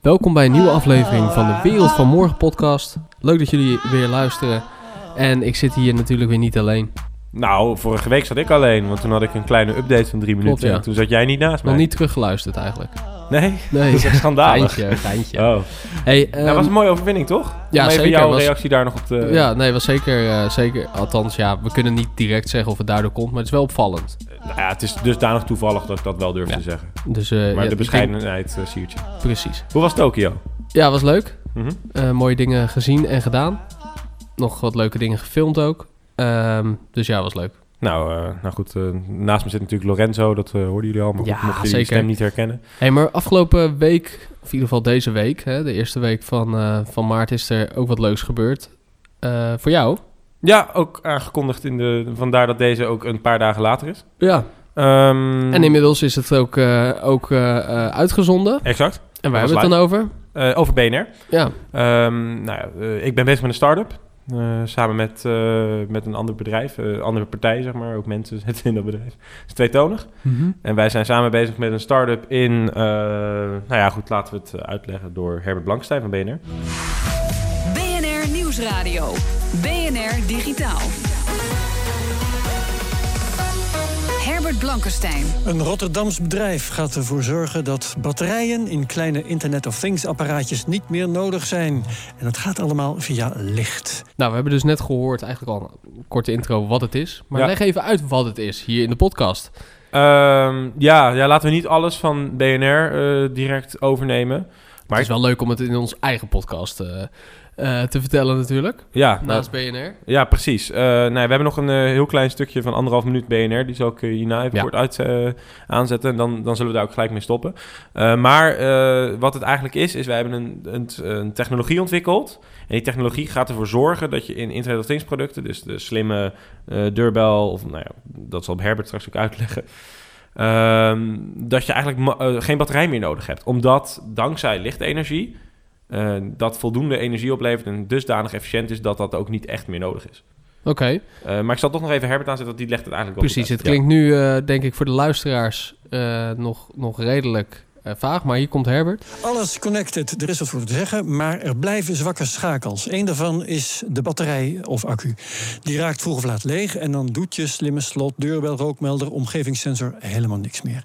Welkom bij een nieuwe aflevering van de Wereld van Morgen podcast. Leuk dat jullie weer luisteren. En ik zit hier natuurlijk weer niet alleen. Nou, vorige week zat ik alleen, want toen had ik een kleine update van drie minuten. ja. En toen zat jij niet naast mij. Nog niet teruggeluisterd eigenlijk. Nee? Nee, Dat is echt schandalig. Geintje, geintje. Oh. Hey, dat ehm, was een mooie overwinning, toch? ja, Om even zeker, jouw was- reactie daar nog op te... ja, nee, was zeker, eh, zeker. Althans, ja, we kunnen niet direct zeggen of het daardoor komt, maar het is wel opvallend. Nou ja, het is dusdanig toevallig dat ik dat wel durf Ja. te zeggen. Dus, eh, Maar de bescheidenheid uh, siertje. Precies. Hoe was Tokio? Ja, was leuk. Mhm. Eh, mooie dingen gezien en gedaan. Nog wat leuke dingen gefilmd ook. Ehm, dus ja, was leuk. Nou, eh, nou goed, eh, naast me zit natuurlijk Lorenzo, dat eh, hoorden jullie al, maar Ja, mocht je stem niet herkennen. hey, maar afgelopen week, of in ieder geval deze week, hè, de eerste week van, eh, van maart, is er ook wat leuks gebeurd. Eh, voor jou? Ja, ook aangekondigd in de... Vandaar dat deze ook een paar dagen later is. Ja. Ehm, En inmiddels is het ook, eh, ook eh, eh, uitgezonden. Exact. En waar hebben we het dan over? Over BNR. Ja. Ehm, nou ja, ik ben bezig met een start-up. samen met, met een ander bedrijf, andere partij zeg maar, ook mensen zitten in dat bedrijf. Het is tweetonig. En wij zijn samen bezig met een start-up in, nou ja goed, laten we het uitleggen door Herbert Blankstein van BNR. Nieuwsradio. BNR Digitaal. Herbert Blankenstein. Een Rotterdams bedrijf gaat ervoor zorgen dat batterijen in kleine Internet of Things apparaatjes niet meer nodig zijn. En dat gaat allemaal via licht. Nou, we hebben dus net gehoord, eigenlijk al een korte intro, wat het is. Maar Ja. leg even uit wat het is hier in de podcast. Ehm, ja, ja, laten we niet alles van BNR eh, direct overnemen. Maar het is wel leuk om het in ons eigen podcast eh, eh, te vertellen natuurlijk. ja, nou, Naast BNR. Ja, precies. Eh, nee, we hebben nog een eh, heel klein stukje van anderhalf minuut BNR. Die zal ik hierna even Ja. kort uit, aanzetten. En dan, dan zullen we daar ook gelijk mee stoppen. Maar wat het eigenlijk is, is wij hebben een, een, een technologie ontwikkeld. En die technologie gaat ervoor zorgen dat je in Internet of Things producten... dus de slimme deurbel, of nou ja, dat zal Herbert straks ook uitleggen... ehm, dat je eigenlijk geen batterij meer nodig hebt. Omdat dankzij lichtenergie... eh, dat voldoende energie oplevert en dusdanig efficiënt is dat dat ook niet echt meer nodig is. Oké, Uh, maar ik zal toch nog even Herbert aanzetten, want die legt het eigenlijk wel precies. Het klinkt nu, eh, denk ik, voor de luisteraars eh, nog, nog redelijk eh, vaag. Maar hier komt Herbert. Alles connected, er is wat voor te zeggen, maar er blijven zwakke schakels. Eén daarvan is de batterij of accu. Die raakt vroeg of laat leeg en dan doet je slimme slot, deurbel, rookmelder, omgevingssensor helemaal niks meer.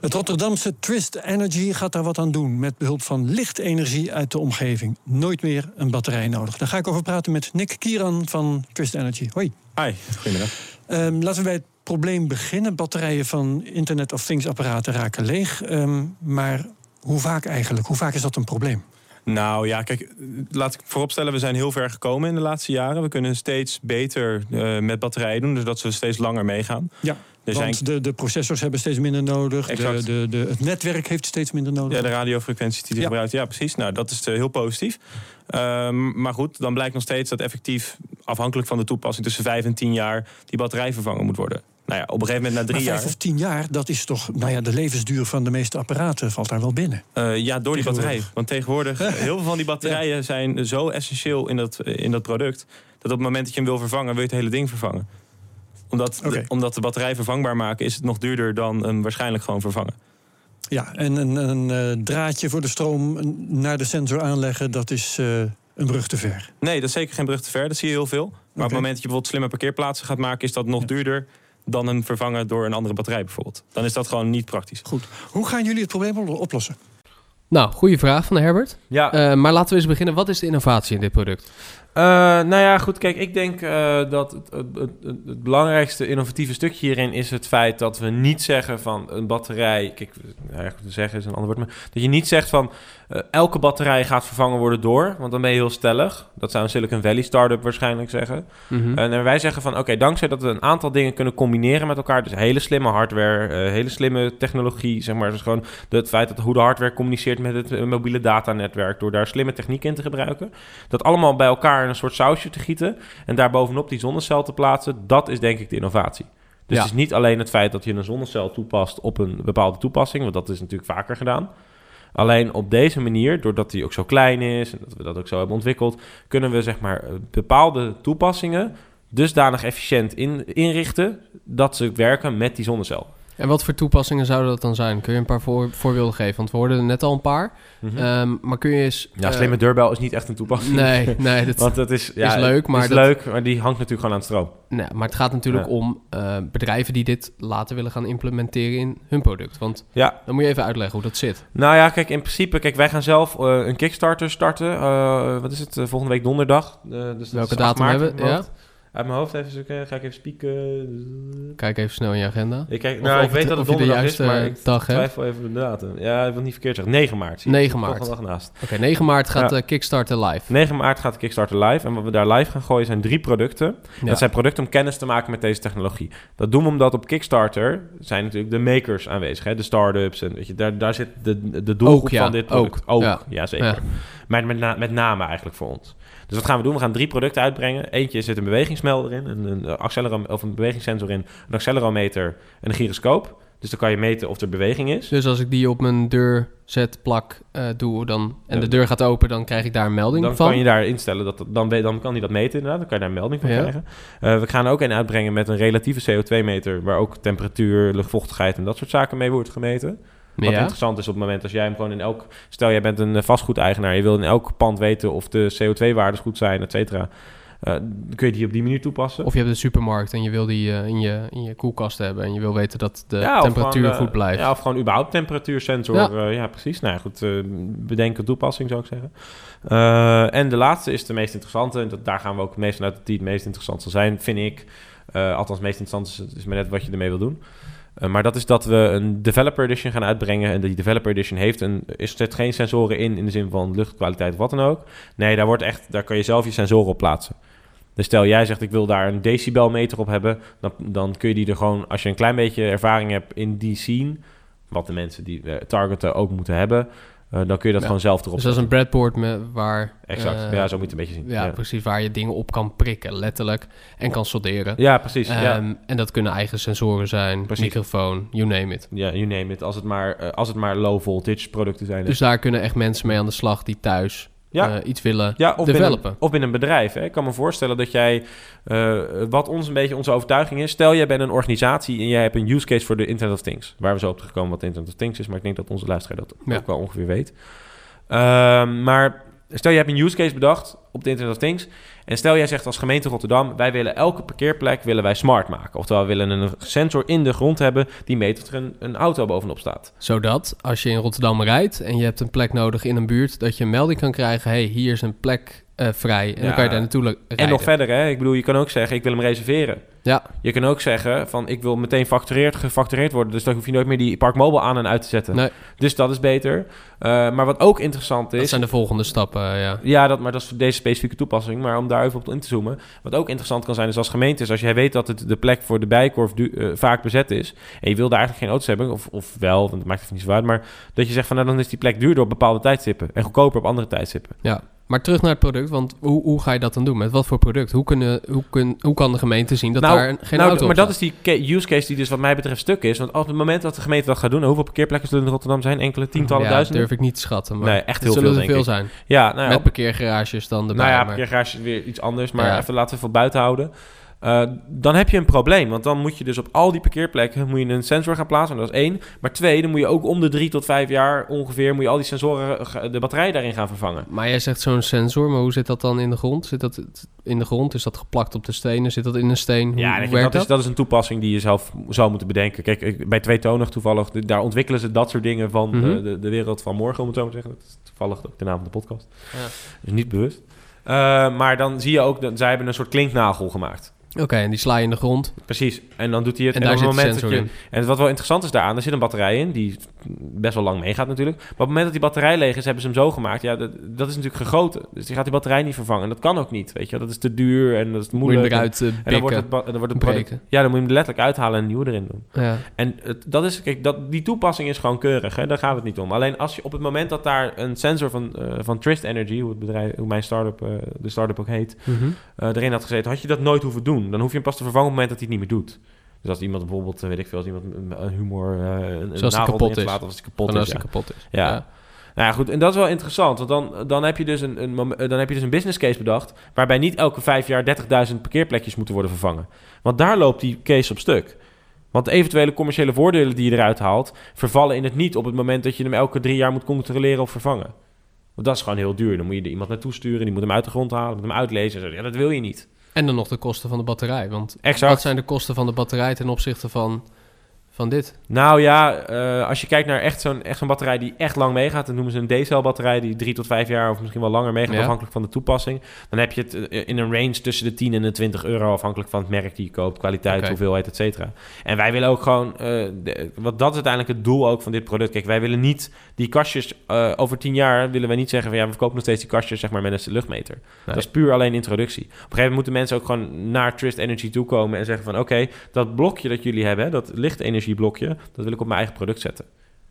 Het Rotterdamse Twist Energy gaat daar wat aan doen met behulp van lichtenergie uit de omgeving. Nooit meer een batterij nodig. Daar ga ik over praten met Nick Kieran van Twist Energy. Hoi. Hi, goedemiddag. Ehm, laten we bij het probleem beginnen. Batterijen van Internet of Things apparaten raken leeg. Ehm, maar hoe vaak eigenlijk? Hoe vaak is dat een probleem? Nou ja, kijk, laat ik vooropstellen, we zijn heel ver gekomen in de laatste jaren. We kunnen steeds beter eh, met batterijen doen, dus dat ze steeds langer meegaan. Ja, Er want zijn de, de processors hebben steeds minder nodig. De, de, de, het netwerk heeft steeds minder nodig. ja, de radiofrequenties die Ja. gebruikt. Ja, precies. Nou, dat is eh, heel positief. Ehm, maar goed, dan blijkt nog steeds dat effectief, afhankelijk van de toepassing, tussen 5 en 10 jaar die batterij vervangen moet worden. Nou ja, op een gegeven moment na drie vijf jaar. of tien jaar, dat is toch... Nou ja, de levensduur van de meeste apparaten valt daar wel binnen. Eh, ja, door die batterij. Want tegenwoordig, heel veel van die batterijen zijn zo essentieel in dat, in dat product... dat op het moment dat je hem wil vervangen, wil je het hele ding vervangen. Omdat, de, omdat de batterij vervangbaar maken is het nog duurder dan hem waarschijnlijk gewoon vervangen. Ja, en een, een eh, draadje voor de stroom naar de sensor aanleggen... dat is eh, een brug te ver. Nee, dat is zeker geen brug te ver, dat zie je heel veel. Maar op het moment dat je bijvoorbeeld slimme parkeerplaatsen gaat maken... is dat nog duurder dan hem vervangen door een andere batterij bijvoorbeeld. Dan is dat gewoon niet praktisch. Goed. Hoe gaan jullie het probleem op- oplossen? Nou, goede vraag van Herbert. Ja, Eh, maar laten we eens beginnen. Wat is de innovatie in dit product? Eh, nou ja, goed. Kijk, ik denk eh, dat het, het, het, het- belangrijkste innovatieve stukje hierin is het feit dat we niet zeggen van een batterij. Kijk, nou ja, goed, te zeggen is een ander woord, maar dat je niet zegt van eh, elke batterij gaat vervangen worden door, want dan ben je heel stellig. Dat zou een Silicon Valley startup waarschijnlijk zeggen. Mhm. En wij zeggen van oké, dankzij dat we een aantal dingen kunnen combineren met elkaar, dus hele slimme hardware, hele slimme technologie, zeg maar, dus gewoon het feit dat hoe de hardware communiceert met het mobiele datanetwerk, door daar slimme techniek in te gebruiken, dat allemaal bij elkaar in een soort sausje te gieten en daar bovenop die zonnecel te plaatsen, dat is denk ik de innovatie. Dus Ja. het is niet alleen het feit dat je een zonnecel toepast op een bepaalde toepassing, want dat is natuurlijk vaker gedaan. Alleen op deze manier, doordat die ook zo klein is en dat we dat ook zo hebben ontwikkeld, kunnen we zeg maar bepaalde toepassingen dusdanig efficiënt in, inrichten dat ze werken met die zonnecel. En wat voor toepassingen zouden dat dan zijn? Kun je een paar voor, voorbeelden geven? Want we hoorden er net al een paar. Mhm. Ehm, maar kun je eens... ja, eh, slimme deurbel is niet echt een toepassing. Nee, nee, dat, Want dat is, ja, is leuk, maar is dat- leuk, maar die hangt natuurlijk gewoon aan het stroom. nee, maar het gaat natuurlijk Ja. om eh, bedrijven die dit later willen gaan implementeren in hun product. Want Ja, dan moet je even uitleggen hoe dat zit. Nou ja, kijk, in principe, kijk, wij gaan zelf eh, een Kickstarter starten. Wat is het? volgende week donderdag. Dus Welke is 8 datum hebben we? Ja? Uit mijn hoofd even zoeken. Ga ik even spieken. Kijk even snel in je agenda. Ik, kijk, nou, of ik weet dat het donderdag is, maar ik dag twijfel even de datum. Ja, ik wil niet verkeerd zeggen. 9 maart. zie je. 9 Toch maart. een dag naast. Oké, 9 maart gaat Ja. eh, Kickstarter live. 9 maart gaat de Kickstarter live. En wat we daar live gaan gooien zijn drie producten. Ja. Dat zijn producten om kennis te maken met deze technologie. Dat doen we omdat op Kickstarter zijn natuurlijk de makers aanwezig. Hè? De start-ups. En weet je, daar, daar zit de, de doelgroep Ook, ja. van dit product. Ook, Ook, ja. ja, zeker. Maar met, na- met name eigenlijk voor ons. Dus wat gaan we doen? We gaan drie producten uitbrengen. Eentje zit een bewegingsmelder in, een, een, accelerom of een bewegingssensor in, een accelerometer en een gyroscoop. Dus dan kan je meten of er beweging is. Dus als ik die op mijn deur zet, plak, eh, doe dan, en Ja. de deur gaat open, dan krijg ik daar een melding Dan van. kan je daar instellen, dat, dan, dan kan hij dat meten inderdaad. Dan kan je daar een melding van Ja. krijgen. Eh, we gaan ook een uitbrengen met een relatieve CO2-meter... waar ook temperatuur, luchtvochtigheid en dat soort zaken mee wordt gemeten. Wat ja. interessant is op het moment als jij hem gewoon in elk... Stel, jij bent een eh, vastgoedeigenaar. Je wil in elk pand weten of de CO2-waardes goed zijn, et cetera. Eh, dan kun je die op die manier toepassen. Of je hebt een supermarkt en je wil die eh, in, je, in je koelkast hebben en je wil weten dat de Ja, temperatuur gewoon, goed blijft. Ja, of gewoon überhaupt temperatuursensor. Ja. Ja, precies. Nou ja, goed, bedenken toepassing zou ik zeggen. En de laatste is de meest interessante. En dat, daar gaan we ook het meest vanuit dat die het meest interessant zal zijn, vind ik. Althans, het meest interessant is, is maar net wat je ermee wil doen. Eh, maar dat is dat we een Developer Edition gaan uitbrengen. En die Developer Edition heeft een, is zet geen sensoren in in de zin van luchtkwaliteit of wat dan ook. Nee, daar, wordt echt, daar kan je zelf je sensoren op plaatsen. Dus stel jij zegt ik wil daar een decibelmeter op hebben, dan, dan kun je die er gewoon, als je een klein beetje ervaring hebt in die scene, wat de mensen die eh, targeten ook moeten hebben, eh, dan kun je dat Ja. gewoon zelf erop dus dat is een breadboard met, waar... Exact, eh, ja, zo moet je het een beetje zien. ja, Ja, precies. Waar je dingen op kan prikken, letterlijk. En kan solderen. Ja, precies. ja. Ehm, En dat kunnen eigen sensoren zijn, Precies. microfoon, you name it. ja, you name it. Als het maar, eh, als het maar low voltage producten zijn. Dus daar kunnen echt mensen mee aan de slag die thuis Ja. eh, iets willen Ja, of developen. binnen, of binnen een bedrijf. Hè. Ik kan me voorstellen dat jij, eh, wat ons een beetje onze overtuiging is, stel jij bent een organisatie en jij hebt een use case voor de Internet of Things. Waar we zo op gekomen wat Internet of Things is, maar ik denk dat onze luisteraar dat Ja. ook wel ongeveer weet. Ehm, maar stel je hebt een use case bedacht op de Internet of Things en stel jij zegt als gemeente Rotterdam, wij willen elke parkeerplek willen wij smart maken. Oftewel, we willen een sensor in de grond hebben die meet of er een, een auto bovenop staat. Zodat als je in Rotterdam rijdt en je hebt een plek nodig in een buurt, dat je een melding kan krijgen: hey, hier is een plek eh, vrij. En Ja. dan kan je daar naartoe rijden. En nog verder, hè? ik bedoel, je kan ook zeggen, ik wil hem reserveren. Ja, Je kan ook zeggen van ik wil meteen factureerd, gefactureerd worden. Dus dan hoef je nooit meer die Parkmobile aan en uit te zetten. Nee. Dus dat is beter. Eh, maar wat ook interessant dat is. zijn de volgende stappen. eh, ja. Ja, dat, maar dat is voor deze specifieke toepassing. Maar om daar even op in te zoomen. Wat ook interessant kan zijn is als gemeente is... als jij weet dat het de plek voor de bijkorf du- eh, vaak bezet is... en je wil daar eigenlijk geen auto's hebben... of, of wel, want het maakt even niet zo uit... maar dat je zegt van nou, dan is die plek duurder op bepaalde tijdstippen... en goedkoper op andere tijdstippen. ja. Maar terug naar het product, want hoe, hoe ga je dat dan doen? Met wat voor product? Hoe, kunnen, hoe, kun, hoe kan de gemeente zien dat daar een- geen nou, auto Maar dat is die use case die dus wat mij betreft stuk is. Want op het moment dat de gemeente dat gaat doen... hoeveel parkeerplekken zullen er in Rotterdam zijn? Enkele tientallen ja, duizenden? durf ik niet te schatten. Maar Nee, echt heel zullen veel, er veel zijn. Ja, nou ja, Met parkeergarages dan erbij. Nou ja, maar- parkeergarage is weer iets anders, maar Ja. even laten we even buiten houden. Eh, dan heb je een probleem, want dan moet je dus op al die parkeerplekken moet je een sensor gaan plaatsen. Dat is één. Maar twee, dan moet je ook om de drie tot vijf jaar ongeveer moet je al die sensoren, eh, de batterij daarin gaan vervangen. Maar jij zegt zo'n sensor, maar hoe zit dat dan in de grond? Zit dat in de grond? Is dat geplakt op de stenen? Zit dat in een steen? Hoe, ja, hoe werkt dat, is, dat is een toepassing die je zelf zou moeten bedenken. Kijk, bij Tweetonig toevallig, daar ontwikkelen ze dat soort dingen van Mhm. de, de, de wereld van morgen, om het zo maar te zeggen. Dat is toevallig ook de naam van de podcast. Ja. Dus niet bewust. Eh, maar dan zie je ook, dat zij hebben een soort klinknagel gemaakt. Oké, en die sla je in de grond. Precies. En dan doet hij het. En En, daar op het zit de moment dat sensor je. in. En wat wel interessant is daaraan, er zit een batterij in die best wel lang meegaat natuurlijk. Maar op het moment dat die batterij leeg is, hebben ze hem zo gemaakt. Ja, dat, dat is natuurlijk gegoten. Dus die gaat die batterij niet vervangen. En dat kan ook niet. Weet je, dat is te duur en dat is te Moet je moeilijk. eruit eh, en dan wordt het, dan wordt het breken. ja, dan moet je hem er letterlijk uithalen en een nieuwe erin doen. Ja. En het, dat is, kijk, dat, die toepassing is gewoon keurig. Hè? Daar gaat het niet om. Alleen als je op het moment dat daar een sensor van, eh, van Trist Energy, hoe, het bedrijf, hoe mijn start-up, eh, de start-up ook heet, Mhm. erin had gezeten, had je dat nooit hoeven doen. Dan hoef je hem pas te vervangen op het moment dat hij het niet meer doet. Dus als iemand bijvoorbeeld, eh, weet ik veel, als iemand een, een humor, eh een, Zoals kapot is. slaat of als hij kapot is. als ja. kapot is. Ja. Nou ja, goed. En dat is wel interessant. Want dan, dan, heb je dus een, een, dan heb je dus een business case bedacht... waarbij niet elke vijf jaar 30.000 parkeerplekjes moeten worden vervangen. Want daar loopt die case op stuk. Want de eventuele commerciële voordelen die je eruit haalt, vervallen in het niet op het moment dat je hem elke drie jaar moet controleren of vervangen. Want dat is gewoon heel duur. Dan moet je er iemand naartoe sturen, die moet hem uit de grond halen, moet hem uitlezen. En zo. Ja, dat wil je niet. En dan nog de kosten van de batterij. Want Exact. wat zijn de kosten van de batterij ten opzichte van, van dit? Nou ja, eh, als je kijkt naar echt zo'n echt zo'n batterij die echt lang meegaat, dan noemen ze een D-cell batterij die drie tot vijf jaar of misschien wel langer meegaat, Ja. afhankelijk van de toepassing. Dan heb je het eh, in een range tussen de 10 en de 20 euro, afhankelijk van het merk die je koopt, kwaliteit, hoeveelheid, et cetera. En wij willen ook gewoon, eh, de- wat dat is uiteindelijk het doel ook van dit product. Kijk, wij willen niet die kastjes, eh, over tien jaar willen wij niet zeggen van ja, we verkopen nog steeds die kastjes zeg maar met een luchtmeter. Dat is puur alleen introductie. Op een gegeven moment moeten mensen ook gewoon naar Trist Energy toe komen en zeggen van oké, dat blokje dat jullie hebben, hè, dat lichtenergieblokje, dat wil ik op mijn eigen product zetten.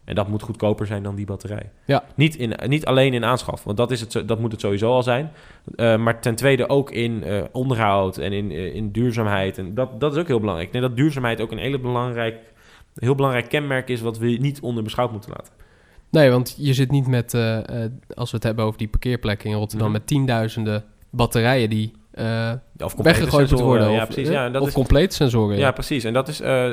En dat moet goedkoper zijn dan die batterij. Ja. Niet, in, niet alleen in aanschaf, want dat, is het, dat moet het sowieso al zijn. Eh, maar ten tweede ook in eh, onderhoud en in, eh, in duurzaamheid. En dat, dat is ook heel belangrijk. Ik denk dat duurzaamheid ook een hele belangrijk, heel belangrijk kenmerk is... wat we niet onder beschouwd moeten laten. Nee, want je zit niet met, als we het hebben over die parkeerplekken in Rotterdam, Mhm. met tienduizenden batterijen die eh, Of weggegooid worden. Ja, of, precies. eh, Ja, dat of is, complete sensoren. ja, precies. En dat is... eh,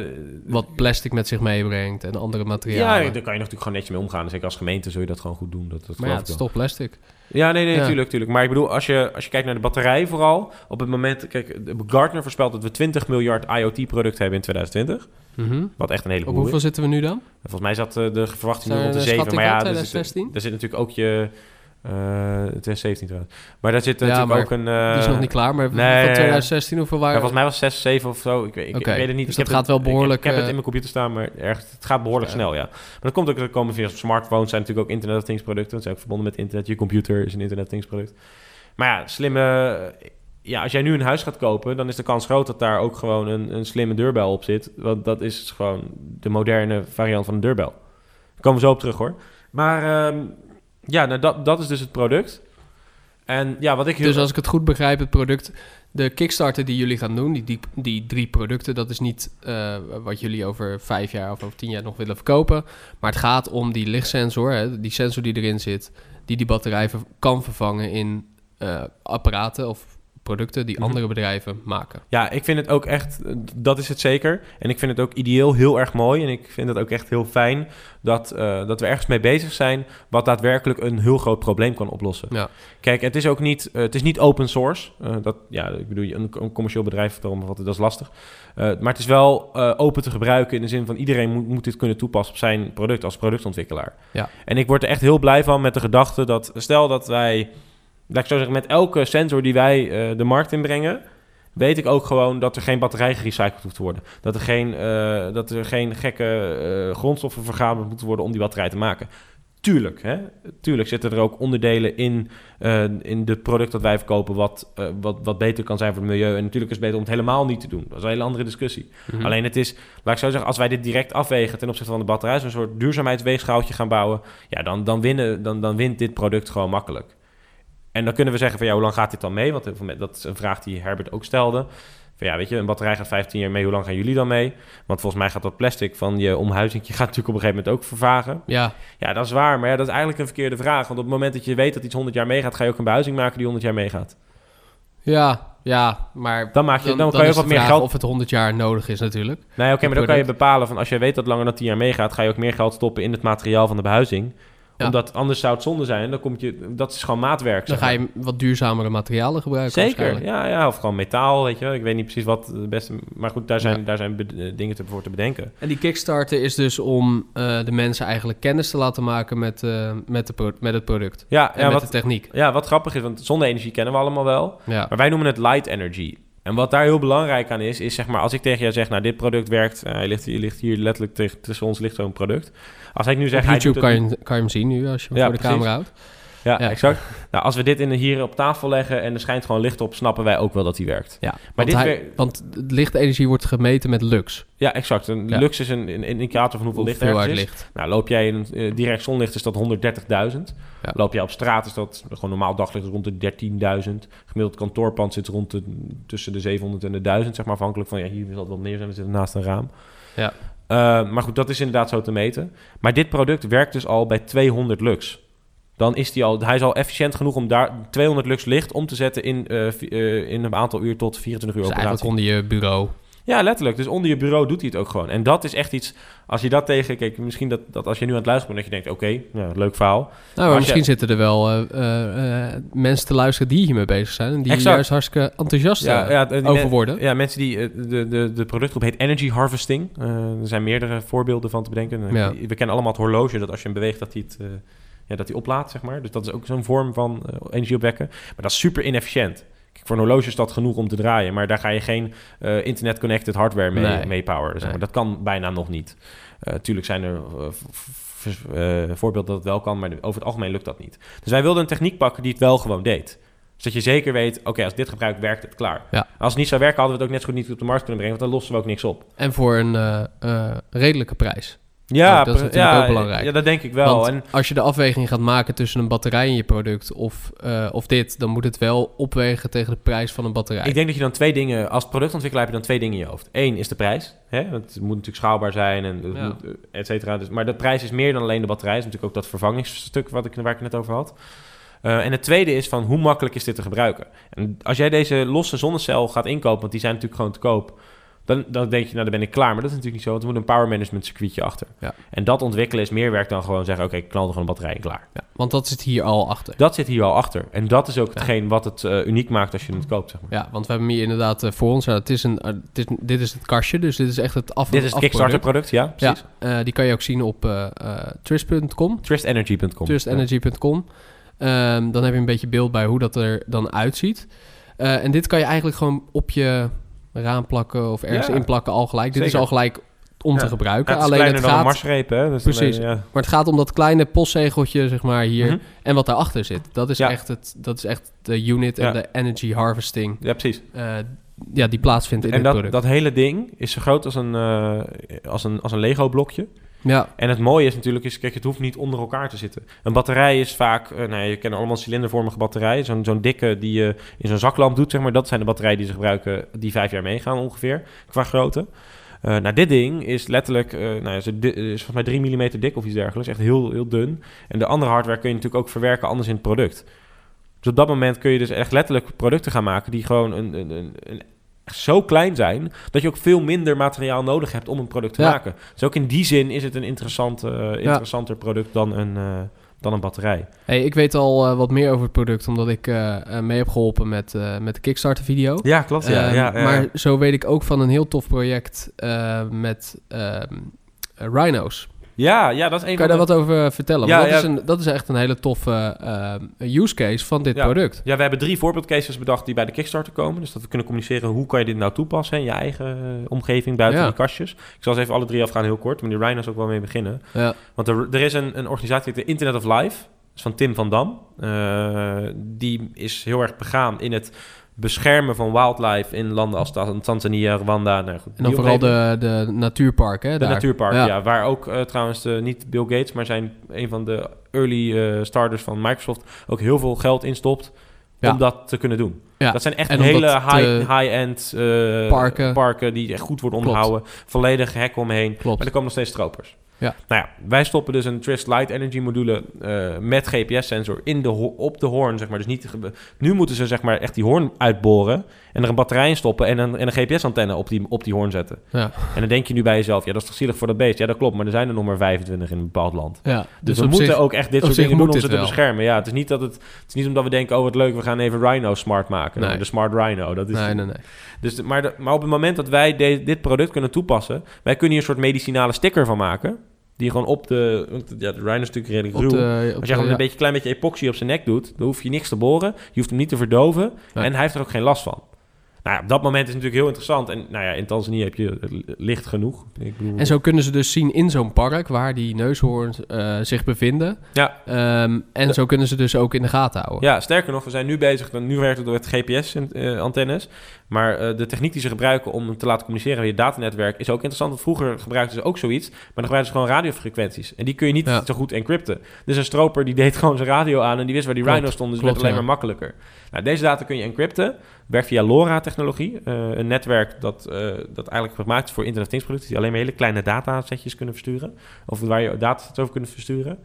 Wat plastic met zich meebrengt en andere materialen. Ja, daar kan je natuurlijk gewoon netjes mee omgaan. Zeker als gemeente zul je dat gewoon goed doen. Dat, dat maar ja, het ik is toch plastic. Ja, nee, nee, Ja. natuurlijk, natuurlijk. Maar ik bedoel, als je, als je kijkt naar de batterij vooral... op het moment... Kijk, Gartner voorspelt dat we 20 miljard IoT-producten hebben in 2020. Mhm. Wat echt een hele Op hoeveel is. zitten we nu dan? Volgens mij zat de verwachting rond de er 7. schattingen Maar ja, er zit, 2016? er zit natuurlijk ook je... eh 2017 trouwens. Maar daar zit Ja, natuurlijk ook een... eh, Die is nog niet klaar, maar nee, van 2016 hoeveel ja, waren volgens mij was het 6, 7 of zo. Ik, weet- ik, ik weet het niet. dus ik dat heb gaat het- wel behoorlijk, Ik, heb het eh, in mijn computer staan, maar erg, het gaat behoorlijk Ja. snel, ja. Maar dat komt ook, er komen via smartphones, zijn natuurlijk ook Internet of Things producten. Dat zijn ook verbonden met internet. Je computer is een Internet of Things product. Maar ja, slimme... Ja, als jij nu een huis gaat kopen, dan is de kans groot dat daar ook gewoon een, een slimme deurbel op zit. Want dat is gewoon de moderne variant van een deurbel. Daar komen we zo op terug hoor. Maar ehm, ja, nou, dat, dat is dus het product. En ja, wat ik. Dus als ik het goed begrijp, het product, de Kickstarter die jullie gaan doen, die, die, drie producten, dat is niet eh, wat jullie over vijf jaar of over tien jaar nog willen verkopen. Maar het gaat om die lichtsensor, hè, die sensor die erin zit, die die batterij kan vervangen in eh, apparaten of producten die Mhm. andere bedrijven maken. Ja, ik vind het ook echt, dat is het zeker. En ik vind het ook ideeel heel erg mooi. En ik vind het ook echt heel fijn dat, eh, dat we ergens mee bezig zijn... wat daadwerkelijk een heel groot probleem kan oplossen. Ja. Kijk, het is ook niet, eh, het is niet open source. Eh, dat, ja, ik bedoel, een, een commercieel bedrijf, daarom wat, dat is lastig. Maar het is wel open te gebruiken in de zin van... iedereen moet, moet dit kunnen toepassen op zijn product als productontwikkelaar. Ja. En ik word er echt heel blij van met de gedachte dat... stel dat wij, laat ik zo zeggen, met elke sensor die wij eh, de markt inbrengen weet ik ook gewoon dat er geen batterij gerecycled hoeft te worden. Dat er geen, eh, dat er geen gekke eh, grondstoffen vergaderd moeten worden om die batterij te maken. Tuurlijk, hè? Tuurlijk zitten er ook onderdelen in, eh, in het product dat wij verkopen... Wat, wat, wat beter kan zijn voor het milieu. En natuurlijk is het beter om het helemaal niet te doen. Dat is een hele andere discussie. Mhm. Alleen het is, laat ik zo zeggen, als wij dit direct afwegen... ten opzichte van de batterij, zo'n soort duurzaamheidsweegschaaltje gaan bouwen... ja, dan, dan, winnen, dan, dan wint dit product gewoon makkelijk. En dan kunnen we zeggen van ja, hoe lang gaat dit dan mee? Want dat is een vraag die Herbert ook stelde. Van ja, weet je, een batterij gaat 15 jaar mee, hoe lang gaan jullie dan mee? Want volgens mij gaat dat plastic van je omhuizingje gaat natuurlijk op een gegeven moment ook vervagen. Ja, Ja, dat is waar, maar ja, dat is eigenlijk een verkeerde vraag. Want op het moment dat je weet dat iets 100 jaar meegaat, ga je ook een behuizing maken die 100 jaar meegaat. ja, ja, maar Dan, maak je, dan, kan je ook wat meer geld... of het 100 jaar nodig is natuurlijk. Nee, oké, maar dan kan je bepalen van als je weet dat langer dan 10 jaar meegaat, ga je ook meer geld stoppen in het materiaal van de behuizing. Ja. Omdat anders zou het zonde zijn. Dan komt je, dat is gewoon maatwerk. Dan ga je wat duurzamere materialen gebruiken. Zeker, ja, ja, of gewoon metaal, weet je. wel. Ik weet niet precies wat het beste... Maar goed, daar zijn, Ja. daar zijn eh, dingen te, voor te bedenken. En die Kickstarter is dus om eh, de mensen eigenlijk kennis te laten maken met, eh, met, de met het product. Ja, En met wat, de techniek. ja, wat grappig is, want zonne-energie kennen we allemaal wel. Maar wij noemen het light energy. En wat daar heel belangrijk aan is, is zeg maar... Als ik tegen jou zeg, nou, dit product werkt... eh, hij ligt, hier, ligt hier letterlijk tegen, tussen ons ligt zo'n product. Als ik nu zeg... Op YouTube kan het- je, kan je hem zien nu als je hem Ja, voor de precies. camera houdt. Ja, Ja. exact. Nou, als we dit in, hier op tafel leggen en er schijnt gewoon licht op... snappen wij ook wel dat hij werkt. Ja, Maar want, dit hij- want lichtenergie wordt gemeten met lux. Ja, exact. Een Ja. lux is een, een indicator van hoeveel licht er is. licht. Nou, loop jij in eh, direct zonlicht is dat 130.000. Ja. Loop jij op straat is dat gewoon normaal daglicht is rond de 13.000. Gemiddeld kantoorpand zit rond de, tussen de 700 en de 1000, zeg maar afhankelijk van ja, hier zal het wat meer zijn, we zitten naast een raam. Ja. Eh, maar goed, dat is inderdaad zo te meten. Maar dit product werkt dus al bij 200 lux. Dan is die al, hij is al efficiënt genoeg om daar 200 lux licht om te zetten in, eh, eh, in een aantal uur tot 24 uur Dus eigenlijk operatie. onder je bureau. Ja, letterlijk. Dus onder je bureau doet hij het ook gewoon. En dat is echt iets, als je dat tegen... Kijk, misschien dat, dat als je nu aan het luisteren bent... dat je denkt, oké, leuk verhaal. Nou, misschien je- zitten er wel eh, mensen te luisteren die hiermee bezig zijn. En die Exact. juist hartstikke enthousiast Ja, over worden. Ja, mensen die... De, de, de productgroep heet Energy Harvesting. Er zijn meerdere voorbeelden van te bedenken. Ja. We kennen allemaal het horloge, dat als je hem beweegt, dat hij het... ja, dat hij oplaadt, zeg maar. Dus dat is ook zo'n vorm van eh, energie opwekken. Maar dat is super inefficiënt. Kijk, voor een horloge is dat genoeg om te draaien. Maar daar ga je geen eh, internet-connected hardware mee, Nee. mee poweren. Zeg maar. Nee. Dat kan bijna nog niet. Eh tuurlijk zijn er voorbeelden dat het wel kan, maar over het algemeen lukt dat niet. Dus wij wilden een techniek pakken die het wel gewoon deed. Zodat je zeker weet, oké, als dit gebruikt, werkt het klaar. Ja. Als het niet zou werken, hadden we het ook net zo goed niet op de markt kunnen brengen, want dan lossen we ook niks op. En voor een redelijke prijs. Ja, dat is natuurlijk ja, ook belangrijk. Ja, dat denk ik wel. Want en als je de afweging gaat maken tussen een batterij in je product of, eh, of dit, dan moet het wel opwegen tegen de prijs van een batterij. Ik denk dat je dan twee dingen, als productontwikkelaar heb je dan twee dingen in je hoofd. Eén is de prijs. Hè? Want Het moet natuurlijk schaalbaar zijn en het Ja. moet, eh, et cetera. Dus, maar de prijs is meer dan alleen de batterij. is natuurlijk ook dat vervangingsstuk wat ik, waar ik het net over had. Eh, en het tweede is van hoe makkelijk is dit te gebruiken? En als jij deze losse zonnecel gaat inkopen, want die zijn natuurlijk gewoon te koop. Dan, dan denk je, nou dan ben ik klaar. Maar dat is natuurlijk niet zo, want er moet een power management circuitje achter. Ja. En dat ontwikkelen is meer werk dan gewoon zeggen, oké, ik knal er gewoon een batterij in klaar. Ja, want dat zit hier al achter. Dat zit hier al achter. En dat is ook hetgeen wat het eh, uniek maakt als je het koopt, zeg maar. Ja, want we hebben hier inderdaad eh, voor ons, ja, het is een, eh, het is, dit is het kastje, dus dit is echt het af Dit is het afproduct. Kickstarter product, ja, precies. Ja, die kan je ook zien op trist.com, Trustenergy.com. trustenergy.com. Ehm, dan heb je een beetje beeld bij hoe dat er dan uitziet. En dit kan je eigenlijk gewoon op je raam plakken of ergens Ja. inplakken al gelijk. Dit is al gelijk om te gebruiken. Ja, het Alleen het dan een gaat, marsreep, hè? Dus Precies. dan, ja. maar het gaat om dat kleine postzegeltje, zeg maar, hier. Mhm. En wat daarachter zit. Dat is, echt, het, dat is echt de unit en de energy harvesting ja, precies. eh, ja, die plaatsvindt in En dit dat, product. dat hele ding is zo groot als een, eh, als een, als een Lego-blokje. Ja, En het mooie is natuurlijk, is, kijk, het hoeft niet onder elkaar te zitten. Een batterij is vaak, eh, nou, je kent allemaal cilindervormige batterij. Zo'n zo'n dikke die je in zo'n zaklamp doet, zeg maar. Dat zijn de batterijen die ze gebruiken, die vijf jaar meegaan ongeveer, qua grootte. Eh, nou, dit ding is letterlijk, eh, nou, di- is volgens mij 3 mm dik of iets dergelijks. Echt heel, heel dun. En de andere hardware kun je natuurlijk ook verwerken anders in het product. Dus op dat moment kun je dus echt letterlijk producten gaan maken die gewoon een, een, een, zo klein zijn dat je ook veel minder materiaal nodig hebt om een product te Ja. maken. Dus ook in die zin is het een interessant, eh, interessanter product dan een, eh, dan een batterij. hey, ik weet al eh, wat meer over het product, omdat ik mee heb geholpen met, met de Kickstarter video. Ja, klopt. Ehm, Maar zo weet ik ook van een heel tof project met ehm, eh, rhino's. Ja, ja, dat is een Kan je daar de- wat over vertellen? Ja, dat, ja. is een, dat is echt een hele toffe eh, use case van dit Ja. product. Ja, we hebben drie voorbeeldcases bedacht die bij de Kickstarter komen. Dus dat we kunnen communiceren hoe kan je dit nou toepassen in je eigen eh, omgeving buiten die kastjes. Ik zal eens even alle drie afgaan heel kort, maar die Rhinos ook wel mee beginnen. Ja. Want er, er is een, een organisatie, de Internet of Life. Dat is van Tim van Dam. Eh, die is heel erg begaan in het beschermen van wildlife in landen als Ta- Tanzania, Rwanda. Nou, goed, En dan vooral de, de natuurparken. Hè, De daar. natuurpark, Ja. ja. Waar ook eh, trouwens de, niet Bill Gates, maar zijn een van de early eh, starters van Microsoft ook heel veel geld instopt Ja. om dat te kunnen doen. Ja. Dat zijn echt hele high, high-end eh, Parken. parken die echt goed worden onderhouden. Volledig hek omheen. Klopt. Maar er komen nog steeds stropers. Ja. Nou ja, wij stoppen dus een Trist Light Energy module eh, met GPS-sensor in de op de hoorn, zeg maar. Dus niet, nu moeten ze zeg maar echt die hoorn uitboren en er een batterij in stoppen en een, en een GPS-antenne op die, op die hoorn zetten. Ja. En dan denk je nu bij jezelf, ja, dat is toch zielig voor dat beest? Ja, dat klopt, maar er zijn er nog maar 25 in een bepaald land. Ja. Dus, Dus, we moeten zich, ook echt dit soort dingen doen om ze te beschermen. Ja, het is niet dat het, het is niet omdat we denken, oh wat leuk, we gaan even Rhino smart maken. Nee. De smart Rhino. Dat is Nee, nee, nee. dus, de- maar, de- maar op het moment dat wij de- dit product kunnen toepassen, wij kunnen hier een soort medicinale sticker van maken. Die gewoon op de. want Ja, de Rhino is natuurlijk redelijk ruw. de, Als je gewoon een beetje, klein beetje epoxy op zijn nek doet, dan hoef je niks te boren. Je hoeft hem niet te verdoven. En hij heeft er ook geen last van. Nou ja, op dat moment is het natuurlijk heel interessant. En nou ja, in Tanzania heb je licht genoeg. Ik bedoel, En zo kunnen ze dus zien in zo'n park waar die neushoorns eh, zich bevinden. Ja. Ehm, en Ja. zo kunnen ze dus ook in de gaten houden. Ja, sterker nog, we zijn nu bezig. Nu werkt het door het GPS-antennes. Maar eh, de techniek die ze gebruiken om te laten communiceren via datanetwerk is ook interessant. Want vroeger gebruikten ze ook zoiets. Maar dan gebruikten ze gewoon radiofrequenties. En die kun je niet Ja. zo goed encrypten. Dus een stroper die deed gewoon zijn radio aan en die wist waar die Klopt. rhino stond. Dus het Klopt, werd alleen ja. maar makkelijker. Nou, deze data kun je encrypten. Werkt via LoRa-technologie. Eh, een netwerk dat, eh, dat eigenlijk gemaakt is voor Internet of Things producten. Die alleen maar hele kleine datasetjes kunnen versturen. Of waar je data over kunnen versturen.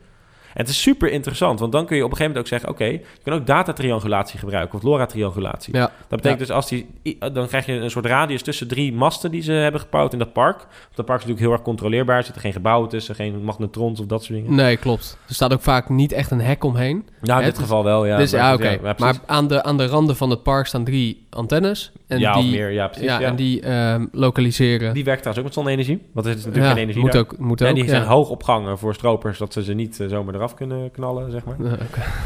Het is super interessant, want dan kun je op een gegeven moment ook zeggen... oké, je kan ook datatriangulatie gebruiken of LoRa-triangulatie. Ja. Dat betekent dus als die... i- Dan krijg je een soort radius tussen drie masten die ze hebben gebouwd in dat park. Dat park is natuurlijk heel erg controleerbaar. Er zitten geen gebouwen tussen, geen magnetrons of dat soort dingen. Nee, klopt. Er staat ook vaak niet echt een hek omheen. Nou, in dit is- geval wel, ja. dus ja, oké. maar aan de, aan de randen van het park staan drie antennes. En ja, die, of meer, ja, precies. ja, ja. en die ehm, lokaliseren. Die werkt trouwens ook met zonne-energie. Want er is natuurlijk ja, geen energie moet daar. ook, moet en ook. die zijn hoog opgangen voor stropers, dat ze ze niet eh, zomaar eraf kunnen knallen, zeg maar.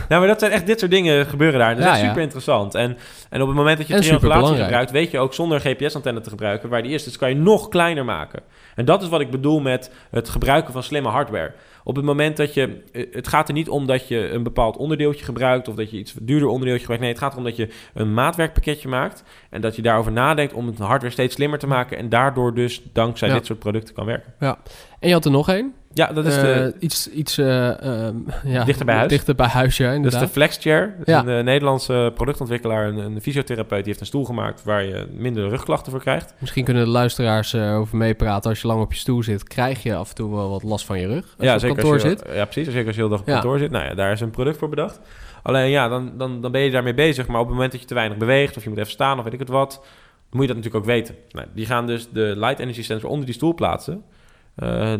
Nou, maar dat zijn echt dit soort dingen gebeuren daar. Dat is echt super interessant. En, en op het moment dat je triangulatie gebruikt, weet je ook zonder GPS-antenne te gebruiken waar die is. Dus kan je nog kleiner maken. En dat is wat ik bedoel met het gebruiken van slimme hardware. Op het moment dat je. eh, Het gaat er niet om dat je een bepaald onderdeeltje gebruikt of dat je iets duurder onderdeeltje gebruikt. Nee, het gaat erom dat je een maatwerkpakketje maakt. En dat je daarover nadenkt om het hardware steeds slimmer te maken. En daardoor dus dankzij Ja. dit soort producten kan werken. En je had er nog één. Ja, dat is de. Eh, iets iets eh, ehm, ja, Dichter bij huis? Dichter bij huis, ja, Dat is de FlexChair. Dat is Ja. een eh, Nederlandse productontwikkelaar, een, een fysiotherapeut. Die heeft een stoel gemaakt waar je minder rugklachten voor krijgt. Misschien kunnen de luisteraars eh, over meepraten. Als je lang op je stoel zit, krijg je af en toe wel wat last van je rug. Als je op kantoor als je, zit. Ja, precies. Zeker als je heel de dag op Ja. kantoor zit. Nou ja, daar is een product voor bedacht. Alleen ja, dan, dan, dan ben je daarmee bezig. Maar op het moment dat je te weinig beweegt of je moet even staan of weet ik het wat, dan moet je dat natuurlijk ook weten. Nou, die gaan dus de light energy sensor onder die stoel plaatsen. Eh,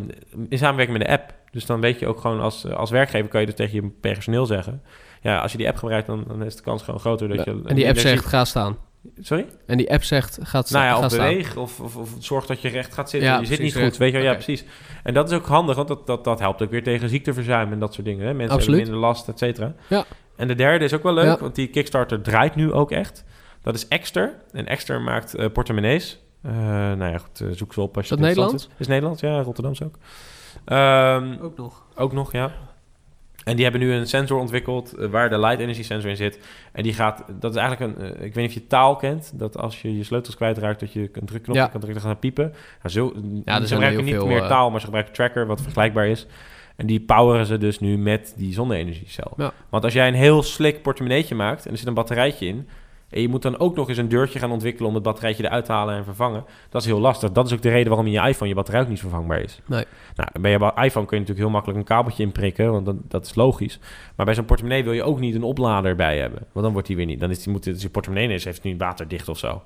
in samenwerking met de app. Dus dan weet je ook gewoon als, als werkgever kan je dus tegen je personeel zeggen. Ja, als je die app gebruikt, dan, dan is de kans gewoon groter dat je. en die app zegt, ga staan. Sorry? En die app zegt, gaat, Nou ja, ga of staan. beweeg, of, of, of zorg dat je recht gaat zitten. Ja, je zit precies, niet goed, recht. weet je wel? Ja, precies. En dat is ook handig, want dat, dat, dat helpt ook weer tegen ziekteverzuim en dat soort dingen. Hè? Mensen Absoluut. hebben minder last, et cetera. Ja. En de derde is ook wel leuk, Ja. want die Kickstarter draait nu ook echt. Dat is Exter. En Exter maakt eh, portemonnees. Eh, nou ja, goed, eh, zoek ze op als je Is dat Nederlands? Is. is Nederlands, ja, Rotterdamse ook. Ehm, Ook nog. ook nog, ja. En die hebben nu een sensor ontwikkeld eh, waar de light energy sensor in zit. En die gaat, dat is eigenlijk een, ik weet niet of je taal kent, dat als je je sleutels kwijtraakt, dat je een drukknopje Ja. kan drukken, dan gaat het piepen. Nou, zo, er ze gebruiken heel niet veel, meer taal, maar ze gebruiken tracker, wat vergelijkbaar is. En die poweren ze dus nu met die zonne-energiecel. Ja. Want als jij een heel slik portemonneetje maakt en er zit een batterijtje in, en je moet dan ook nog eens een deurtje gaan ontwikkelen om het batterijtje eruit te halen en vervangen. Dat is heel lastig. Dat is ook de reden waarom in je iPhone je batterij ook niet vervangbaar is. Nee. Nou, bij je iPhone kun je natuurlijk heel makkelijk een kabeltje inprikken, want dat is logisch. Maar bij zo'n portemonnee wil je ook niet een oplader bij hebben. Want dan wordt die weer niet. Dan is die, moet, dus je portemonnee is, heeft niet waterdicht of zo.